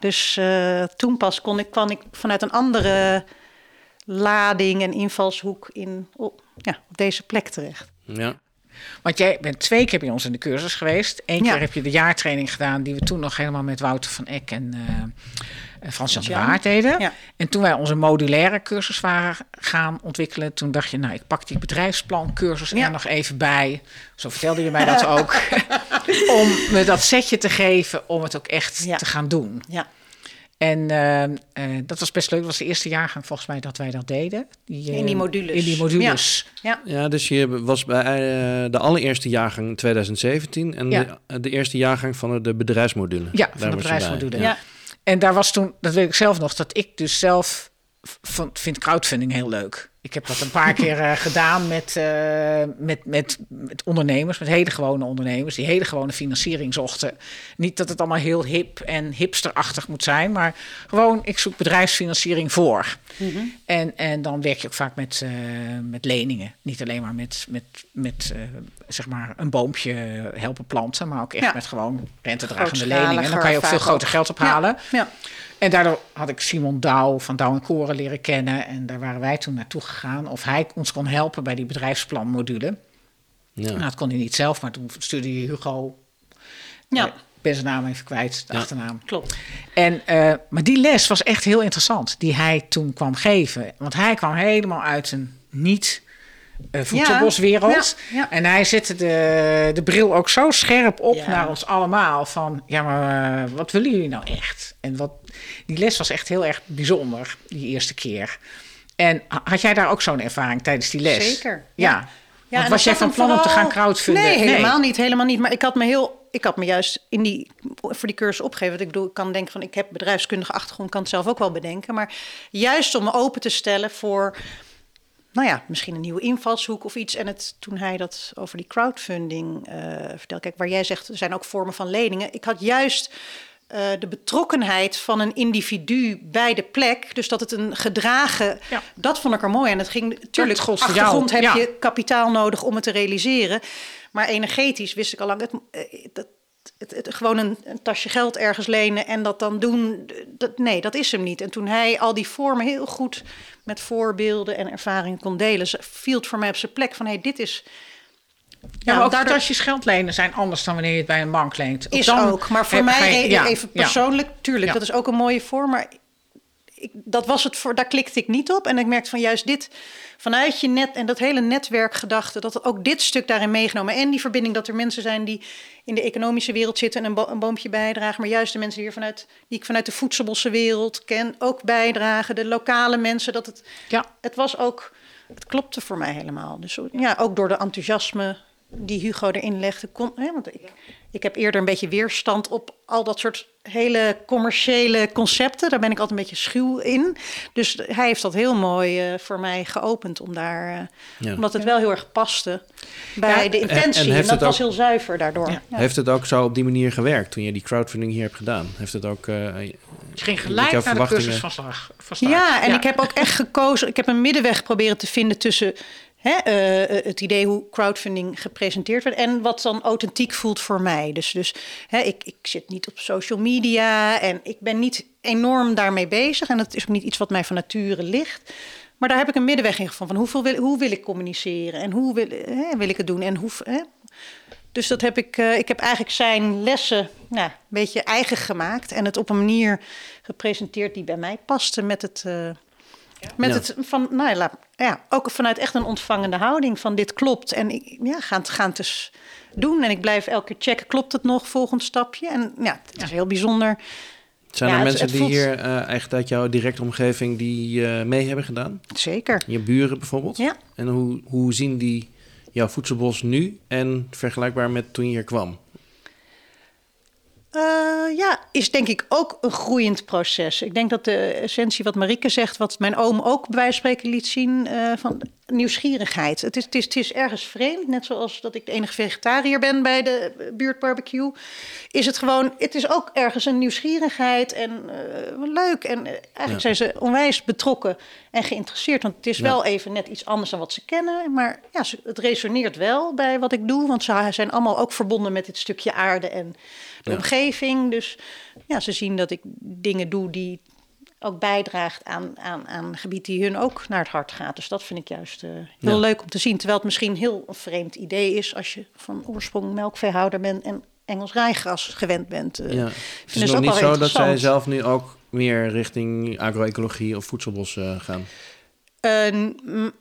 dus eh, toen pas kon ik, kwam ik vanuit een andere lading en invalshoek in, op, ja, op deze plek terecht. Ja. Want jij bent twee keer bij ons in de cursus geweest. Eén Ja. keer heb je de jaartraining gedaan, die we toen nog helemaal met Wouter van Eck en eh de Jan. Waard deden. Ja. En toen wij onze modulaire cursus waren gaan ontwikkelen, toen dacht je, nou, ik pak die bedrijfsplancursus Ja. er nog even bij. Zo vertelde je mij dat ook. om me dat setje te geven om het ook echt Ja. te gaan doen. Ja, En eh, eh, dat was best leuk. Dat was de eerste jaargang volgens mij dat wij dat deden. Die, eh, In die modules. In die modules. ja. ja, dus je was bij eh, de allereerste jaargang 2017 en Ja. de, de eerste jaargang van de bedrijfsmodule. Ja, Daar van de bedrijfsmodule. ja. En daar was toen, dat weet ik zelf nog, dat ik dus zelf vind crowdfunding heel leuk. Ik heb dat een paar keer eh, gedaan met, eh, met, met, met ondernemers, met hele gewone ondernemers, die hele gewone financiering zochten. Niet dat het allemaal heel hip en hipsterachtig moet zijn, maar gewoon, ik zoek bedrijfsfinanciering voor. En, en dan werk je ook vaak met, eh, met leningen. Niet alleen maar met, met, met zeg maar een boompje helpen planten, maar ook echt Ja. met gewoon rentedragende leningen. En dan kan je ook veel groter ook. geld ophalen. Ja, ja. En daardoor had ik Simon Douw van Douw en Koren leren kennen. En daar waren wij toen naartoe gegaan. Of hij ons kon helpen bij die bedrijfsplanmodule. Ja. Nou, dat kon hij niet zelf, maar toen stuurde je Hugo. Ja. Ik ben zijn naam even kwijt, de Ja. achternaam. klopt. En, eh, maar die les was echt heel interessant, die hij toen kwam geven. Want hij kwam helemaal uit een niet eh voedselboswereld. Ja, ja. En hij zette de, de bril ook zo scherp op Ja. naar ons allemaal. Van, ja, maar eh, wat willen jullie nou echt? En wat, die les was echt heel erg bijzonder, die eerste keer. En ha- had jij daar ook zo'n ervaring tijdens die les? Zeker, Ja. ja. Was jij van plan om te gaan crowdfunden? Nee, helemaal niet, helemaal niet. Maar ik had me heel, ik had me juist in die voor die cursus opgegeven. Want ik bedoel, ik kan denken van, ik heb bedrijfskundige achtergrond, kan het zelf ook wel bedenken. Maar juist om me open te stellen voor, nou ja, misschien een nieuwe invalshoek of iets. En het, toen hij dat over die crowdfunding eh vertelde, kijk, waar jij zegt, er zijn ook vormen van leningen. Ik had juist eh, de betrokkenheid van een individu bij de plek. Dus dat het een gedragen, Ja. dat vond ik er mooi. En het ging natuurlijk, achtergrond heb Ja. je kapitaal nodig om het te realiseren. Maar energetisch wist ik al lang, het, eh, dat, het, het, gewoon een, een tasje geld ergens lenen en dat dan doen, dat, nee, dat is hem niet. En toen hij al die vormen heel goed met voorbeelden en ervaringen kon delen, viel het voor mij op zijn plek van, hé, hey, dit is... Ja, maar ook daardoor- geld lenen zijn anders dan wanneer je het bij een bank leent. is dan ook. Maar voor mij ga je- ja, even ja. persoonlijk, tuurlijk, dat is ook een mooie vorm. Maar ik, dat was het voor, daar klikte ik niet op. En ik merkte van juist dit, vanuit je net en dat hele netwerkgedachte, dat ook dit stuk daarin meegenomen. En die verbinding dat er mensen zijn die in de economische wereld zitten en een, bo- een boompje bijdragen. Maar juist de mensen die, hier vanuit, die ik vanuit de voedselbosse wereld ken, ook bijdragen. De lokale mensen. Dat het, Ja. het was ook, het klopte voor mij helemaal. Dus ja, ook door de enthousiasme die Hugo erin legde. Kon, hè, want ik, ik heb eerder een beetje weerstand op al dat soort hele commerciële concepten. Daar ben ik altijd een beetje schuw in. Dus hij heeft dat heel mooi eh, voor mij geopend om daar, eh, Ja. omdat het wel heel erg paste bij Ja, de en- en intentie. En, dat het was ook- heel zuiver daardoor. Ja. Ja. Heeft het ook zo op die manier gewerkt toen je die crowdfunding hier hebt gedaan? Heeft het ook... eh, Je ging gelijk naar de cursus van slag. van. Ja, en ik heb ook echt gekozen. Ik heb een middenweg proberen te vinden tussen hè, eh, het idee hoe crowdfunding gepresenteerd werd en wat dan authentiek voelt voor mij. Dus, dus hè, ik, ik zit niet op social media en ik ben niet enorm daarmee bezig. En dat is ook niet iets wat mij van nature ligt. Maar daar heb ik een middenweg in gevonden. Van hoeveel wil, hoe wil ik communiceren en hoe wil, hè, wil ik het doen en hoe. Hè? Dus dat heb ik, eh, ik heb eigenlijk zijn lessen nou, een beetje eigen gemaakt. En het op een manier gepresenteerd die bij mij paste met het. eh, met Ja. het van, nou ja, ook vanuit echt een ontvangende houding van dit klopt. En ik, ja, gaan het, gaan het dus doen. En ik blijf elke keer checken, klopt het nog, volgend stapje. En ja, het is heel bijzonder. zijn Ja, er mensen het die voelt- hier eh, echt uit jouw directe omgeving die eh, mee hebben gedaan? Zeker. Je buren bijvoorbeeld? Ja. En hoe, hoe zien die jouw voedselbos nu en vergelijkbaar met toen je hier kwam? Uh, ja, is denk ik ook een groeiend proces. Ik denk dat de essentie wat Marike zegt, wat mijn oom ook bij wijze van spreken liet zien, uh, van nieuwsgierigheid. Het is, het, is, het is ergens vreemd, net zoals dat ik de enige vegetariër ben bij de buurtbarbecue. Is het gewoon, het is ook ergens een nieuwsgierigheid en uh, leuk. En eigenlijk zijn ze onwijs betrokken en geïnteresseerd. Want het is wel even net iets anders dan wat ze kennen. Maar ja, het resoneert wel bij wat ik doe, want ze zijn allemaal ook verbonden met dit stukje aarde en de omgeving. Dus ja, ze zien dat ik dingen doe die ook bijdraagt aan, aan, aan gebied die hun ook naar het hart gaat. Dus dat vind ik juist uh, heel leuk om te zien. Terwijl het misschien heel een vreemd idee is als je van oorsprong melkveehouder bent en Engels rijgras gewend bent. Uh, ja. Het is nog niet zo dat zij zelf nu ook meer richting agroecologie of voedselbos uh, gaan. Uh,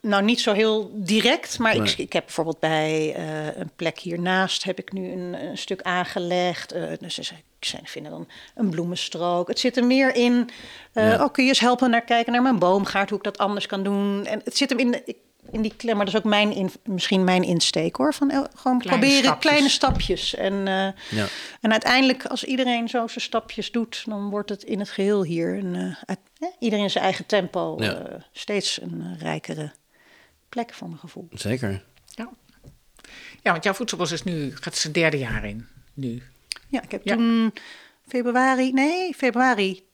nou, niet zo heel direct, maar ik, ik heb bijvoorbeeld bij uh, een plek hiernaast heb ik nu een, een stuk aangelegd. Uh, dus ze vinden dan een bloemenstrook. Het zit er meer in. Ja. Oh, kun je eens helpen naar kijken naar mijn boomgaard, hoe ik dat anders kan doen. En het zit hem in. De, ik in die klem. Maar dat is ook mijn in, misschien mijn insteek hoor. Van gewoon kleine proberen stapjes. kleine stapjes. En, uh, ja. en uiteindelijk, als iedereen zo zijn stapjes doet, dan wordt het in het geheel hier een, uh, iedereen zijn eigen tempo ja. uh, steeds een rijkere plek van mijn gevoel. Zeker. Ja. ja, want jouw voedselbos is nu, gaat zijn derde jaar in. Nu. Ja, ik heb toen februari, nee, februari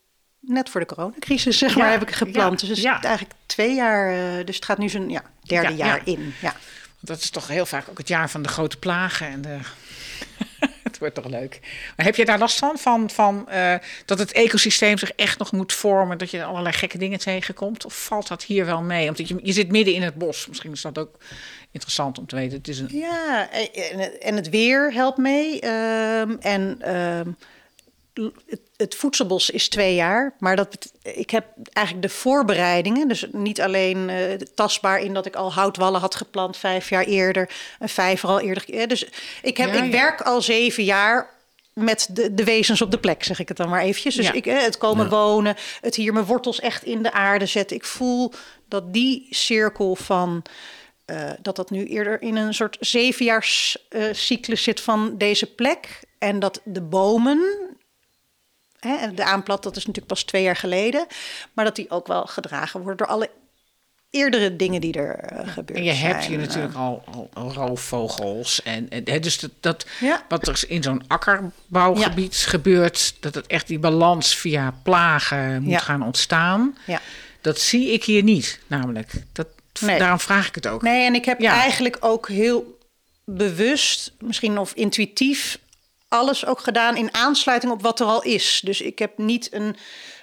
net voor de coronacrisis, zeg maar, heb ik geplant. dus het is eigenlijk twee jaar, uh, dus het gaat nu zijn ja, derde jaar in. Ja. Dat is toch heel vaak ook het jaar van de grote plagen en de... het wordt toch leuk. Maar heb je daar last van? Van, van uh, dat het ecosysteem zich echt nog moet vormen, dat je allerlei gekke dingen tegenkomt? Of valt dat hier wel mee? Omdat je, je zit midden in het bos. Misschien is dat ook interessant om te weten. Het is een... Ja, en het weer helpt mee. Um, en um, het, het, voedselbos is twee jaar, maar dat, ik heb eigenlijk de voorbereidingen, dus niet alleen uh, tastbaar in dat ik al houtwallen had geplant vijf jaar eerder, een vijver al eerder. Dus ik, heb, ik werk al zeven jaar met de, de wezens op de plek, zeg ik het dan maar eventjes. Dus ik, het komen wonen, het hier mijn wortels echt in de aarde zetten. Ik voel dat die cirkel van... Uh, dat dat nu eerder in een soort zevenjaars uh, cyclus zit van deze plek. En dat de bomen, Hè, de aanplat, dat is natuurlijk pas twee jaar geleden. Maar dat die ook wel gedragen wordt door alle eerdere dingen die er uh, gebeurd En je hebt hier natuurlijk al, al, roofvogels. En, en dus dat, dat ja. wat er in zo'n akkerbouwgebied ja. gebeurt, dat het echt die balans via plagen moet ja. gaan ontstaan. Ja. Dat zie ik hier niet, namelijk. Dat, nee. Daarom vraag ik het ook. Nee, en ik heb eigenlijk ook heel bewust, misschien of intuïtief, alles ook gedaan in aansluiting op wat er al is. Dus ik heb niet een,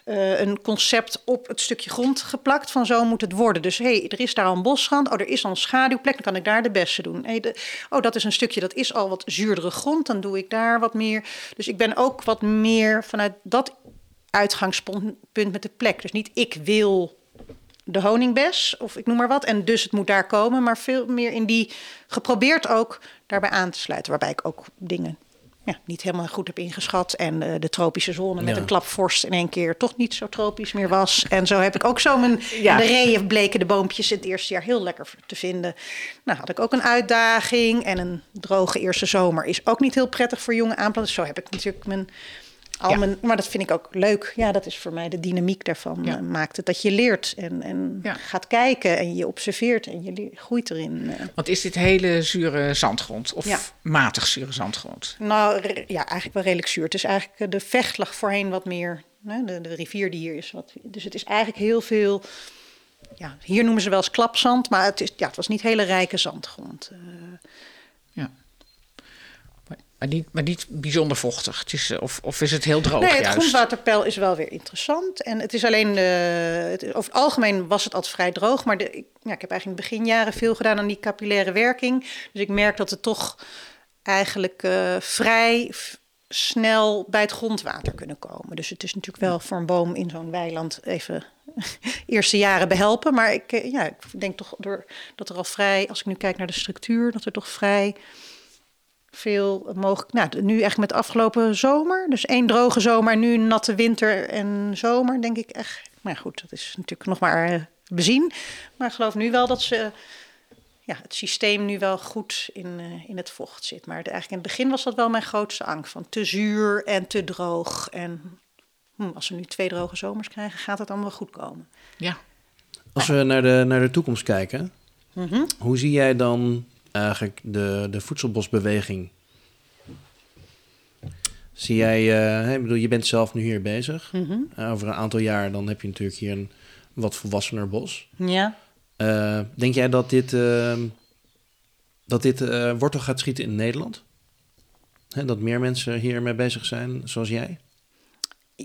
uh, een concept op het stukje grond geplakt van zo moet het worden. Dus hé, hey, er is daar een bosrand. Oh, er is al een schaduwplek, dan kan ik daar de beste doen. Hey, oh, dat is een stukje, dat is al wat zuurdere grond, dan doe ik daar wat meer. Dus ik ben ook wat meer vanuit dat uitgangspunt met de plek. Dus niet ik wil de honingbes of ik noem maar wat. En dus het moet daar komen, maar veel meer in die geprobeerd ook daarbij aan te sluiten. Waarbij ik ook dingen ja, niet helemaal goed heb ingeschat. En uh, de tropische zone met ja. een klapvorst in één keer toch niet zo tropisch meer was. En zo heb ik ook zo mijn... Ja. De reeën bleken de boompjes het eerste jaar heel lekker te vinden. Nou had ik ook een uitdaging. En een droge eerste zomer is ook niet heel prettig voor jonge aanplanters. Zo heb ik natuurlijk mijn al ja. mijn, maar dat vind ik ook leuk. Ja, dat is voor mij de dynamiek daarvan. Ja. Uh, maakt het dat je leert en, en ja. gaat kijken en je observeert en je groeit erin. Uh. Want is dit hele zure zandgrond of matig zure zandgrond? Nou ja, eigenlijk wel redelijk zuur. Het is eigenlijk uh, de vecht lag voorheen wat meer. De, de rivier die hier is. Wat, dus het is eigenlijk heel veel. Ja, hier noemen ze wel eens klapzand, maar het, is, ja, het was niet hele rijke zandgrond. Uh. Maar niet, maar niet bijzonder vochtig. Het is, of, of is het heel droog? Nee, het juist? grondwaterpeil is wel weer interessant. En het is alleen, uh, het, over het algemeen was het altijd vrij droog. Maar de, ik, ja, ik heb eigenlijk in de beginjaren veel gedaan aan die capillaire werking. Dus ik merk dat het toch eigenlijk uh, vrij snel bij het grondwater kunnen komen. Dus het is natuurlijk wel voor een boom in zo'n weiland even eerste jaren behelpen. Maar ik, ja, ik denk toch door, dat er al vrij, als ik nu kijk naar de structuur, dat er toch vrij veel mogelijk. Nou, nu echt met de afgelopen zomer. Dus één droge zomer, nu natte winter en zomer, denk ik echt. Maar goed, dat is natuurlijk nog maar uh, bezien. Maar ik geloof nu wel dat ze ja, het systeem nu wel goed in, eh, in het vocht zit. Maar de- eigenlijk in het begin was dat wel mijn grootste angst. Van te zuur en te droog. En hm, als we nu twee droge zomers krijgen, gaat het allemaal wel goed komen. Ja. Als we naar de, naar de toekomst kijken, Mhm. hoe zie jij dan eigenlijk de, de voedselbosbeweging? Zie jij, eh, ik bedoel, je bent zelf nu hier bezig. Mhm. Eh, over een aantal jaar dan heb je natuurlijk hier een wat volwassener bos. Ja. Eh, denk jij dat dit, eh, dat dit wortel gaat schieten in Nederland? Hè, dat meer mensen hiermee bezig zijn, zoals jij?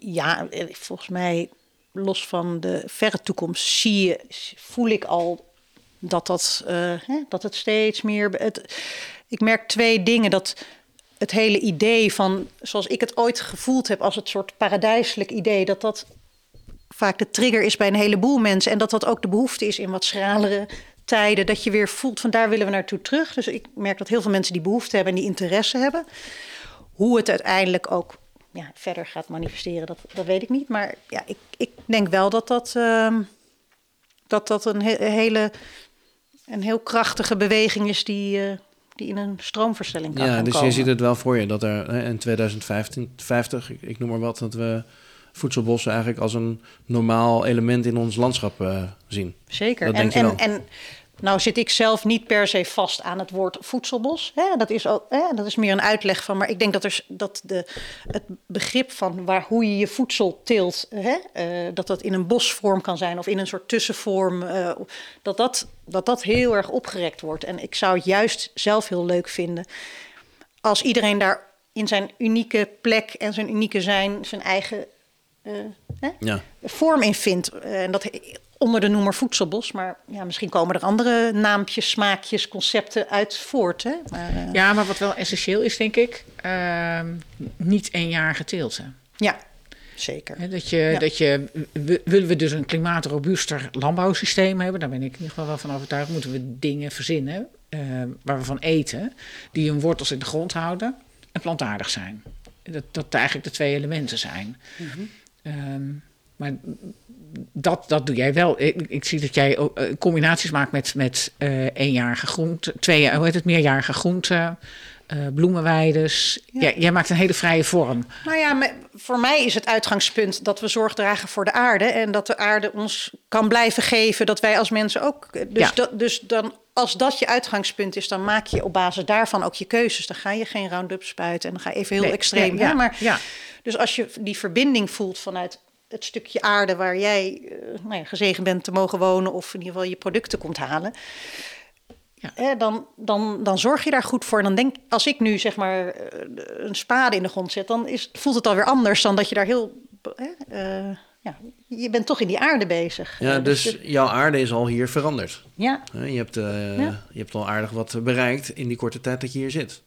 ja, volgens mij, los van de verre toekomst, zie je, voel ik al dat, dat, eh, dat het steeds meer. Het, ik merk twee dingen. Dat het hele idee van, zoals ik het ooit gevoeld heb, als het soort paradijselijk idee, dat dat vaak de trigger is bij een heleboel mensen. En dat dat ook de behoefte is in wat schralere tijden. Dat je weer voelt van daar willen we naartoe terug. Dus ik merk dat heel veel mensen die behoefte hebben en die interesse hebben. Hoe het uiteindelijk ook ja, verder gaat manifesteren, dat, dat weet ik niet. Maar ja, ik, ik denk wel dat dat, ehm, dat, dat een he- hele een heel krachtige beweging is die, eh, die in een stroomversnelling kan Ja, dus komen. je ziet het wel voor je dat er hè, in 2015, 50, ik, ik noem maar wat, dat we voedselbossen eigenlijk als een normaal element in ons landschap eh, zien. Zeker. Dat en, en, en nou zit ik zelf niet per se vast aan het woord voedselbos. Hè? Dat, is ook, hè? dat is meer een uitleg van. Maar ik denk dat, er, dat de, het begrip van waar, hoe je je voedsel teelt... Hè? eh, dat dat in een bosvorm kan zijn of in een soort tussenvorm... eh, dat, dat, dat dat heel erg opgerekt wordt. En ik zou het juist zelf heel leuk vinden... als iedereen daar in zijn unieke plek en zijn unieke zijn... zijn eigen eh, hè? Ja, vorm in vindt. En dat onder de noemer voedselbos. Maar ja, misschien komen er andere naampjes, smaakjes, concepten uit voort. Hè? Maar, eh, ja. ja, maar wat wel essentieel is, denk ik, ehm, niet eenjarige teelten. zeker. Hè, dat je, Ja. dat je, willen we dus een klimaatrobuuster landbouwsysteem hebben, daar ben ik in ieder geval wel van overtuigd, moeten we dingen verzinnen eh, waar we van eten, die hun wortels in de grond houden en plantaardig zijn. Dat, dat eigenlijk de twee elementen zijn. Ehm, maar dat, dat doe jij wel. Ik, ik zie dat jij ook, eh, combinaties maakt met, met eh eenjarige groenten, twee, hoe heet het, meerjarige groenten, eh bloemenweides. Ja. Jij, jij maakt een hele vrije vorm. Nou ja, me- voor mij is het uitgangspunt dat we zorg dragen voor de aarde. En dat de aarde ons kan blijven geven. Dat wij als mensen ook. Dus, Ja. dat, dus dan, als dat je uitgangspunt is, dan maak je op basis daarvan ook je keuzes. Dan ga je geen Roundup spuiten. En dan ga je even heel Nee, extreem. nee, ja, Maar, ja. Dus als je die verbinding voelt vanuit het stukje aarde waar jij eh, nou ja, gezegend bent te mogen wonen. of in ieder geval je producten komt halen. Ja. Hè, dan, dan, dan zorg je daar goed voor. En dan denk als ik nu zeg maar eh, een spade in de grond zet, dan is, voelt het alweer anders dan dat je daar heel. Hè, eh, ja, je bent toch in die aarde bezig. ja dus je- jouw aarde is al hier veranderd. ja, Je hebt, Ja. je hebt al aardig wat bereikt in die korte tijd dat je hier zit.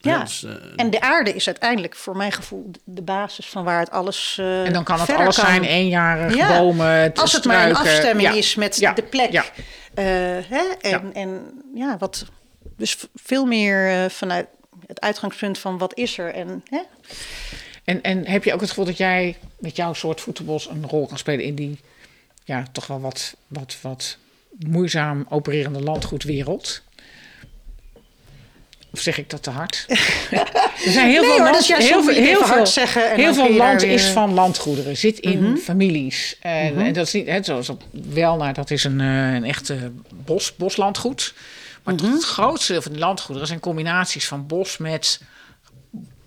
Ja. dus, eh, en de aarde is uiteindelijk voor mijn gevoel de basis van waar het alles. eh, En dan kan het alles kan. zijn, eenjarig, Ja. bomen, Als het maar een struiken. afstemming Ja. is met Ja. de plek. Eh, hè? En, Ja. en ja, wat. Dus veel meer vanuit het uitgangspunt van wat is er. En, hè? En, en heb je ook het gevoel dat jij met jouw soort voetbalbos een rol kan spelen in die ja, toch wel wat, wat, wat moeizaam opererende landgoedwereld? Of zeg ik dat te hard? er zijn heel Nee veel hoor, land, heel veel, heel zeggen en heel veel land weer- Mhm. is van landgoederen, zit in families. En, en dat is niet, hè, zoals op Welnaar, dat is een, eh, een echte bos, boslandgoed. Maar Mhm. het grootste deel van die landgoederen zijn combinaties van bos met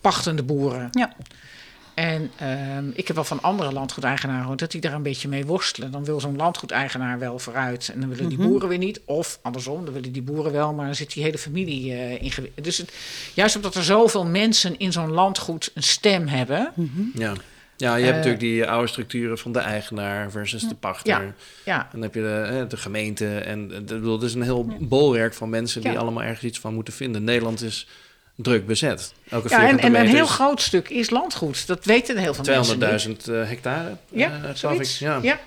pachtende boeren. Ja. En ehm, ik heb wel van andere landgoedeigenaren gehoord dat die daar een beetje mee worstelen. Dan wil zo'n landgoedeigenaar wel vooruit en dan willen die boeren weer niet. Of andersom, dan willen die boeren wel, maar dan zit die hele familie eh ingewikkeld. Dus het, juist omdat er zoveel mensen in zo'n landgoed een stem hebben. ja. ja, je hebt Eh, natuurlijk die oude structuren van de eigenaar versus de pachter. Ja, ja. En dan heb je de, hè, de gemeente. En eh, het is een heel bolwerk van mensen die Ja. allemaal ergens iets van moeten vinden. Nederland is druk bezet. Elke Ja, en, een heel is groot stuk is landgoed. Dat weten heel veel mensen. 200.000 eh, hectare, Ja, eh, geloof zoiets. ik. Ja. ja,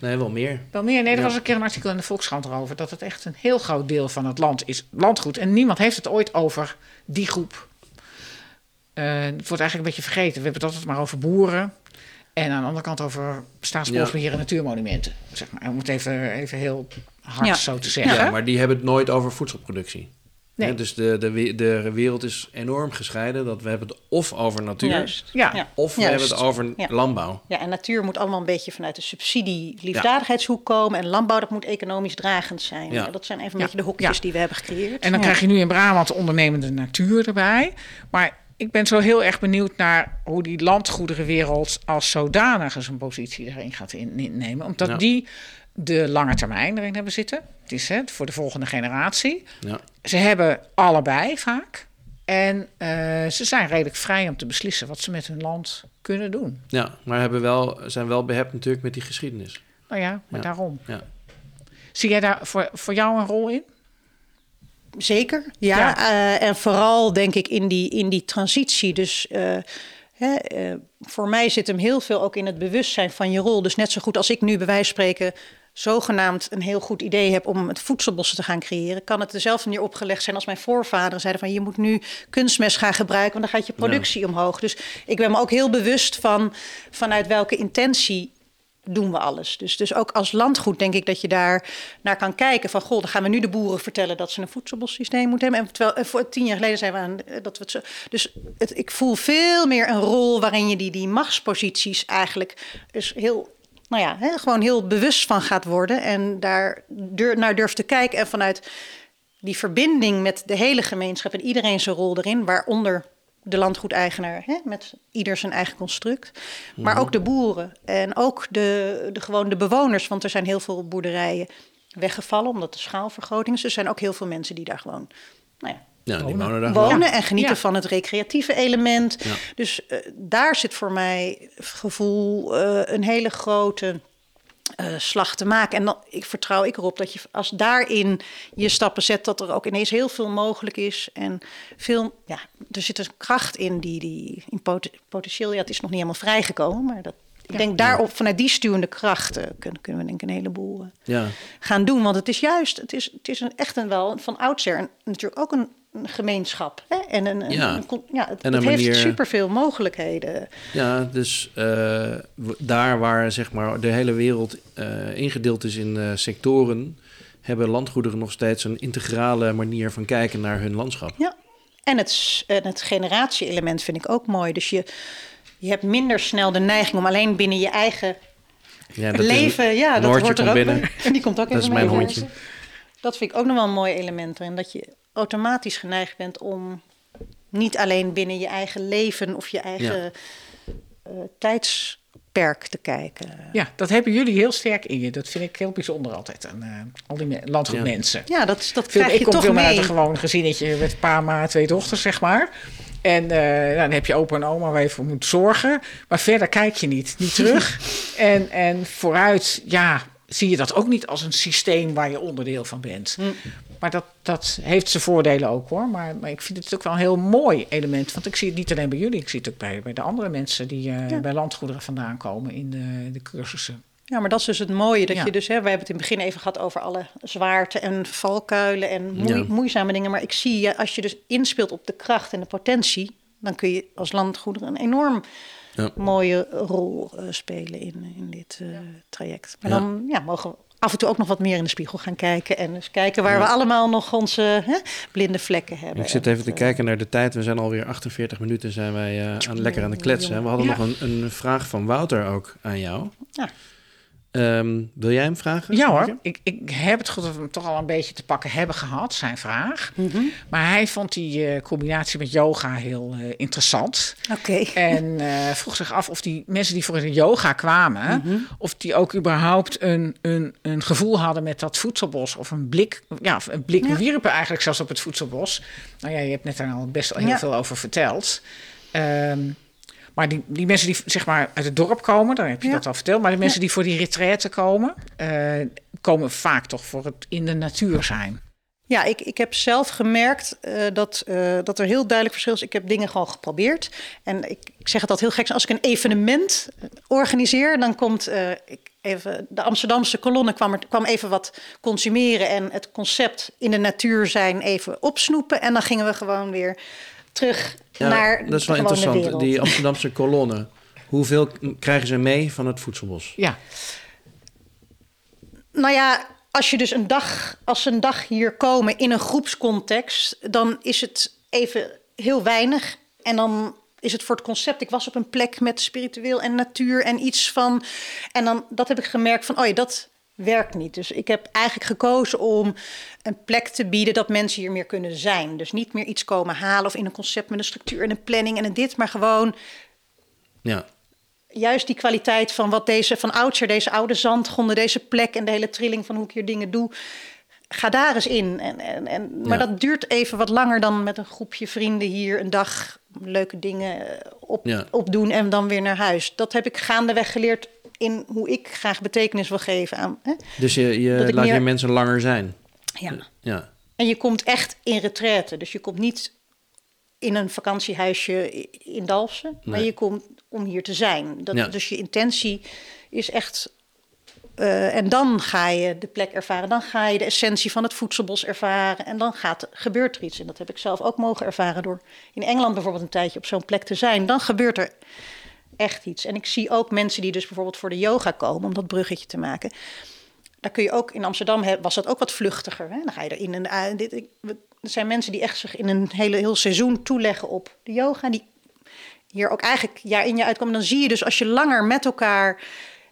Nee, wel meer. wel meer. Nee, er Ja. was een keer een artikel in de Volkskrant erover... dat het echt een heel groot deel van het land is landgoed. En niemand heeft het ooit over die groep. Eh, het wordt eigenlijk een beetje vergeten. We hebben het altijd maar over boeren... En aan de andere kant over staatsbosbeheer en natuurmonumenten. Zeg maar. Om het even, even heel hard Ja. zo te zeggen. Ja, maar die hebben het nooit over voedselproductie. Nee. Hè, dus de, de, de wereld is enorm gescheiden. Dat we hebben het of over natuur, Juist. Ja. Ja. of we Juist. hebben het over Ja. landbouw. Ja, en natuur moet allemaal een beetje vanuit de subsidie-liefdadigheidshoek komen. En landbouw, dat moet economisch dragend zijn. Ja. Dat zijn even een Ja. beetje de hokjes Ja. die we hebben gecreëerd. En dan Ja. krijg je nu in Brabant ondernemende natuur erbij. Maar ik ben zo heel erg benieuwd naar hoe die landgoederenwereld als zodanig zijn positie erin gaat in- innemen. Omdat Ja. die de lange termijn erin hebben zitten. Het is hè, voor de volgende generatie. Ja. Ze hebben allebei vaak. En eh, ze zijn redelijk vrij om te beslissen wat ze met hun land kunnen doen. ja, maar hebben wel, zijn wel behept natuurlijk met die geschiedenis. Nou ja, maar Ja. daarom. Ja. Zie jij daar voor, voor jou een rol in? Zeker, ja. Ja. Eh, en vooral denk ik in die, in die transitie. Dus eh, hè, eh, voor mij zit hem heel veel ook in het bewustzijn van je rol. Dus net zo goed als ik nu bij wijze van spreken zogenaamd een heel goed idee heb om het voedselbossen te gaan creëren, kan het dezelfde manier opgelegd zijn als mijn voorvaderen zeiden van je moet nu kunstmest gaan gebruiken, want dan gaat je productie omhoog. Dus ik ben me ook heel bewust van vanuit welke intentie doen we alles. Dus, dus ook als landgoed denk ik dat je daar naar kan kijken van... goh, dan gaan we nu de boeren vertellen dat ze een voedselbossysteem moeten hebben. En terwijl, eh, voor tien jaar geleden zijn we aan eh, dat we het zo... Dus het, ik voel veel meer een rol waarin je die, die machtsposities eigenlijk... dus heel, nou ja, hè, gewoon heel bewust van gaat worden... en daar dur- naar durft te kijken en vanuit die verbinding met de hele gemeenschap... en iedereen zijn rol erin, waaronder de landgoedeigenaar hè, met ieder zijn eigen construct. Maar ook de boeren en ook de, de, gewoon de bewoners. Want er zijn heel veel boerderijen weggevallen omdat de schaalvergroting is. Er zijn ook heel veel mensen die daar gewoon nou ja, Ja, die Wonen. daar en genieten Ja. van het recreatieve element. Ja. Dus eh, daar zit voor mij gevoel eh, een hele grote eh, slag te maken. En dan ik vertrouw ik erop dat je als daarin je stappen zet, dat er ook ineens heel veel mogelijk is. En veel, ja, er zit een kracht in die, die in pot- potentieel, ja, het is nog niet helemaal vrijgekomen, maar dat. Ik Ja. denk daarop, vanuit die stuwende krachten, kunnen, kunnen we denk ik een heleboel Ja, gaan doen. Want het is juist, het is, het is een, echt een wel van oudsher een, natuurlijk ook een gemeenschap. Hè? En een, Ja. een ja, het, En het een heeft manier- superveel mogelijkheden. ja dus eh, daar waar zeg maar, de hele wereld eh, ingedeeld is in eh, sectoren... hebben landgoederen nog steeds een integrale manier van kijken naar hun landschap. Ja. En het, en het generatie-element vind ik ook mooi. Dus je, je hebt minder snel de neiging om alleen binnen je eigen Ja, dat is- leven. Ja, dat hoort er ook binnen. En die komt ook Dat even is mijn hondje. Dat vind ik ook nog wel een mooi element erin. Dat je automatisch geneigd bent om niet alleen binnen je eigen leven of je eigen eh, tijdsperk te kijken. Ja, dat hebben jullie heel sterk in je. Dat vind ik heel bijzonder altijd aan eh, al die me- landgoedmensen. Ja, dat, dat Veel, krijg ik je kom toch veel uit mee. een gewoon gezinnetje met pa, ma, twee dochters, zeg maar. En eh, nou, dan heb je opa en oma waar je voor moet zorgen. Maar verder kijk je niet, niet terug. en, en vooruit, ja, zie je dat ook niet als een systeem waar je onderdeel van bent. Maar dat, dat heeft zijn voordelen ook hoor. Maar, maar ik vind het ook wel een heel mooi element. Want ik zie het niet alleen bij jullie. Ik zie het ook bij, bij de andere mensen die eh, Ja. bij landgoederen vandaan komen in de, de cursussen. Ja, maar dat is dus het mooie. Dat Ja. je dus, hè, wij hebben het in het begin even gehad over alle zwaarte en valkuilen en Ja. moeizame dingen. Maar ik zie, je, als je dus inspeelt op de kracht en de potentie, dan kun je als landgoeder een enorm Ja. mooie rol eh, spelen in, in dit eh, traject. Maar Ja. dan ja, mogen we af en toe ook nog wat meer in de spiegel gaan kijken. En dus kijken waar we allemaal nog onze hè, blinde vlekken hebben. Ik zit En even te kijken naar de tijd. We zijn alweer 48 minuten zijn wij eh, aan, lekker aan de kletsen. We hadden Ja. nog een, een vraag van Wouter ook aan jou. Ja. Ehm, wil jij hem vragen? Ja hoor, ik, ik heb het goed dat we hem toch al een beetje te pakken hebben gehad, zijn vraag. Mhm. Maar hij vond die eh, combinatie met yoga heel eh, interessant. Oké. En eh, vroeg zich af of die mensen die voor de yoga kwamen, Mhm. of die ook überhaupt een, een, een gevoel hadden met dat voedselbos. Of een blik, ja, een blik Ja. wierpen eigenlijk zelfs op het voedselbos. Nou ja, je hebt net daar al best wel heel Ja. veel over verteld. Ehm, maar die, die mensen die zeg maar uit het dorp komen, dan heb je Ja. dat al verteld. Maar de mensen die voor die retraite komen, eh, komen vaak toch voor het in de natuur zijn. Ja, ik, ik heb zelf gemerkt eh, dat, eh, dat er heel duidelijk verschil is. Ik heb dingen gewoon geprobeerd. En ik, ik zeg het altijd heel gek. Als ik een evenement organiseer, dan komt ik even, de Amsterdamse kolonne kwam, er, kwam even wat consumeren en het concept in de natuur zijn even opsnoepen. En dan gingen we gewoon weer terug Ja, naar dat is wel de interessant. wereld. Die Amsterdamse kolonne. Hoeveel krijgen ze mee van het voedselbos? Ja, Nou ja, als je dus een dag, als ze een dag hier komen in een groepscontext, dan is het even heel weinig. En dan is het voor het concept. Ik was op een plek met spiritueel en natuur en iets van. En dan dat heb ik gemerkt van, oh ja, dat werkt niet. Dus ik heb eigenlijk gekozen om een plek te bieden dat mensen hier meer kunnen zijn. Dus niet meer iets komen halen of in een concept met een structuur en een planning en een dit, maar gewoon Ja, juist die kwaliteit van wat deze van oudsher, deze oude zandgronden, deze plek en de hele trilling van hoe ik hier dingen doe. Ga daar eens in. En, en, en, maar Ja. dat duurt even wat langer dan met een groepje vrienden hier een dag leuke dingen op, Ja. opdoen en dan weer naar huis. Dat heb ik gaandeweg geleerd in hoe ik graag betekenis wil geven aan. Hè? dus je, je laat meer- je mensen langer zijn. Ja. Ja, En je komt echt in retraite. Dus je komt niet in een vakantiehuisje in Dalfsen. Maar je komt om hier te zijn. Dat, Ja. Dus je intentie is echt... eh, en dan ga je de plek ervaren. Dan ga je de essentie van het voedselbos ervaren. En dan gaat, gebeurt er iets. En dat heb ik zelf ook mogen ervaren door in Engeland bijvoorbeeld een tijdje op zo'n plek te zijn. Dan gebeurt er echt iets. En ik zie ook mensen die dus bijvoorbeeld voor de yoga komen, om dat bruggetje te maken. Daar kun je ook in Amsterdam was dat ook wat vluchtiger. Hè? Dan ga je erin en uit. Dit, er zijn mensen die echt zich in een hele heel seizoen toeleggen op de yoga. Die hier ook eigenlijk jaar in jaar uitkomen. Dan zie je dus als je langer met elkaar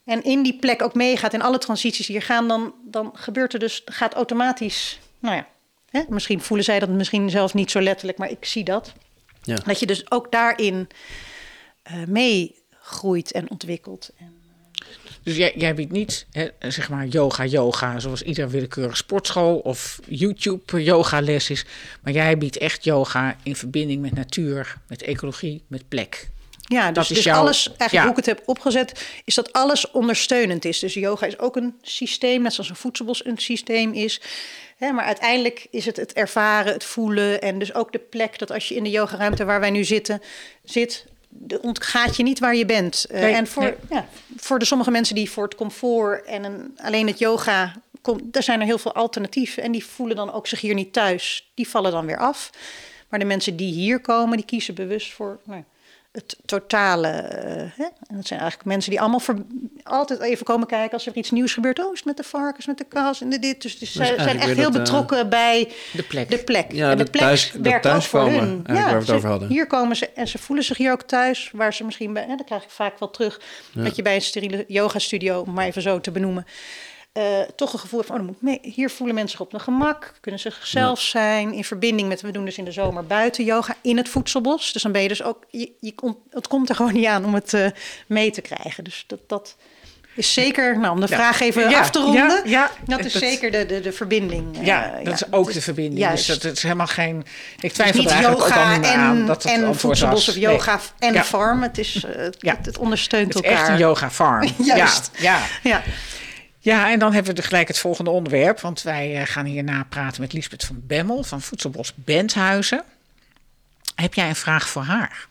en in die plek ook meegaat en alle transities hier gaan, dan, dan gebeurt er dus, gaat automatisch. Nou ja, hè? misschien voelen zij dat misschien zelf niet zo letterlijk, maar ik zie dat. ja. Dat je dus ook daarin eh meegroeit en ontwikkelt. En, Dus jij, jij biedt niet, hè, zeg maar, yoga, yoga, zoals ieder willekeurig sportschool of YouTube yoga les is. Maar jij biedt echt yoga in verbinding met natuur, met ecologie, met plek. Ja, Dat dus, is dus jouw- alles, eigenlijk ja. hoe ik het heb opgezet, is dat alles ondersteunend is. Dus yoga is ook een systeem, net zoals een voedselbos een systeem is. Hè, maar uiteindelijk is het het ervaren, het voelen en dus ook de plek dat als je in de yogaruimte waar wij nu zitten, zit, ontgaat je niet waar je bent. Eh, Nee, en voor, nee. ja, voor de sommige mensen die voor het comfort en een, alleen het yoga, komt, daar zijn er heel veel alternatieven en die voelen dan ook zich hier niet thuis. Die vallen dan weer af. Maar de mensen die hier komen, die kiezen bewust voor nou, het totale. eh, hè? En dat zijn eigenlijk mensen die allemaal ver- altijd even komen kijken als er iets nieuws gebeurt. Oh, is het met de varkens, met de kaas en de dit. Dus, dus zij zijn eigenlijk echt heel dat, eh, betrokken bij De plek. de plek. Ja, en de plek thuis- dat werkt ook voor hun. eigenlijk waar we het ze- over hadden. Hier komen ze en ze voelen zich hier ook thuis, waar ze misschien bij. Hè, dat krijg ik vaak wel terug. Dat je bij een steriele yoga studio, om maar even zo te benoemen. Eh, toch een gevoel van, oh, moet mee. hier voelen mensen zich op hun gemak, kunnen ze zichzelf zijn, in verbinding met, we doen dus in de zomer buiten yoga in het voedselbos. Dus dan ben je dus ook, je, je, komt- het komt er gewoon niet aan om het eh, mee te krijgen. Dus dat, dat is zeker, nou om de Ja. vraag even Ja, af te ronden, ja, dat is Dat- zeker de, de, de verbinding. eh, Ja, dat is ook de verbinding. Juist. Dus dat is helemaal geen. Ik twijfel er eigenlijk ook al yoga niet meer en, aan dat het en voedselbos was. of yoga en farm. Het, is, het, Ja. het ondersteunt Het is elkaar. echt een yoga farm. Juist. Ja, ja. Ja. en dan hebben we gelijk het volgende onderwerp. Want wij eh, gaan hierna praten met Lisbeth van Bemmel van Voedselbos Benthuizen. Heb jij een vraag voor haar?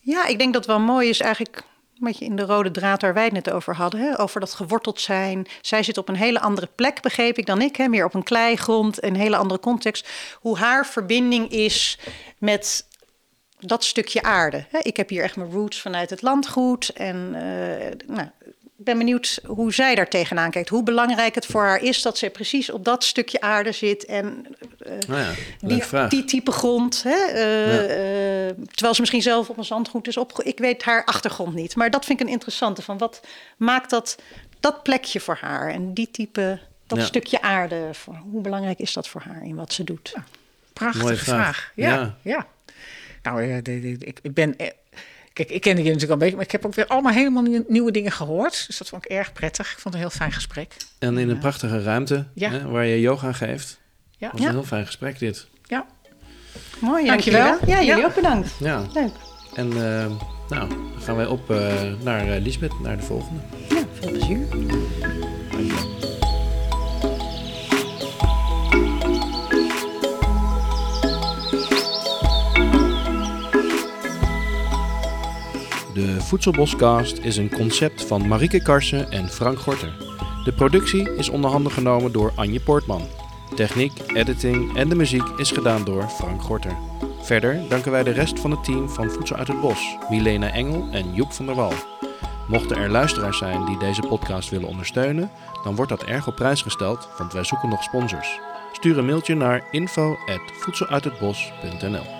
ja, ik denk dat wel mooi is eigenlijk... een beetje in de rode draad waar wij het net over hadden. Hè? Over dat geworteld zijn. Zij zit op een hele andere plek, begreep ik dan ik. Hè? Meer op een kleigrond, een hele andere context. Hoe haar verbinding is met dat stukje aarde. Hè? Ik heb hier echt mijn roots vanuit het landgoed. En eh, nou, ik ben benieuwd hoe zij daar tegenaan kijkt. Hoe belangrijk het voor haar is dat ze precies op dat stukje aarde zit. En eh, Nou ja, die, die type grond. Hè? eh, eh, terwijl ze misschien zelf op een zandgoed is opge... Ik weet haar achtergrond niet. Maar dat vind ik een interessante. Van wat maakt dat, dat plekje voor haar? En die type, dat Ja. stukje aarde. Voor, hoe belangrijk is dat voor haar in wat ze doet? Prachtige Mooie vraag. vraag. Ja, Ja. ja. Nou, ik, ik ben. Kijk, ik kende je natuurlijk al een beetje, maar ik heb ook weer allemaal helemaal nieuwe, nieuwe dingen gehoord. Dus dat vond ik erg prettig. Ik vond het een heel fijn gesprek. En in een prachtige ruimte Ja. hè, waar je yoga geeft. Ja, was Ja. een heel fijn gesprek dit. ja. Mooi, Dankjewel. dankjewel. Ja, jullie Ja. ook bedankt. Ja, Leuk. en eh, nou, dan gaan wij op eh, naar eh, Lisbeth, naar de volgende. Ja, veel plezier. De Voedselboscast is een concept van Marieke Karsen en Frank Gorter. De productie is onder handen genomen door Anje Poortman. Techniek, editing en de muziek is gedaan door Frank Gorter. Verder danken wij de rest van het team van Voedsel uit het Bos, Milena Engel en Joep van der Wal. Mochten er luisteraars zijn die deze podcast willen ondersteunen, dan wordt dat erg op prijs gesteld, want wij zoeken nog sponsors. Stuur een mailtje naar info@voedseluithetbos.nl.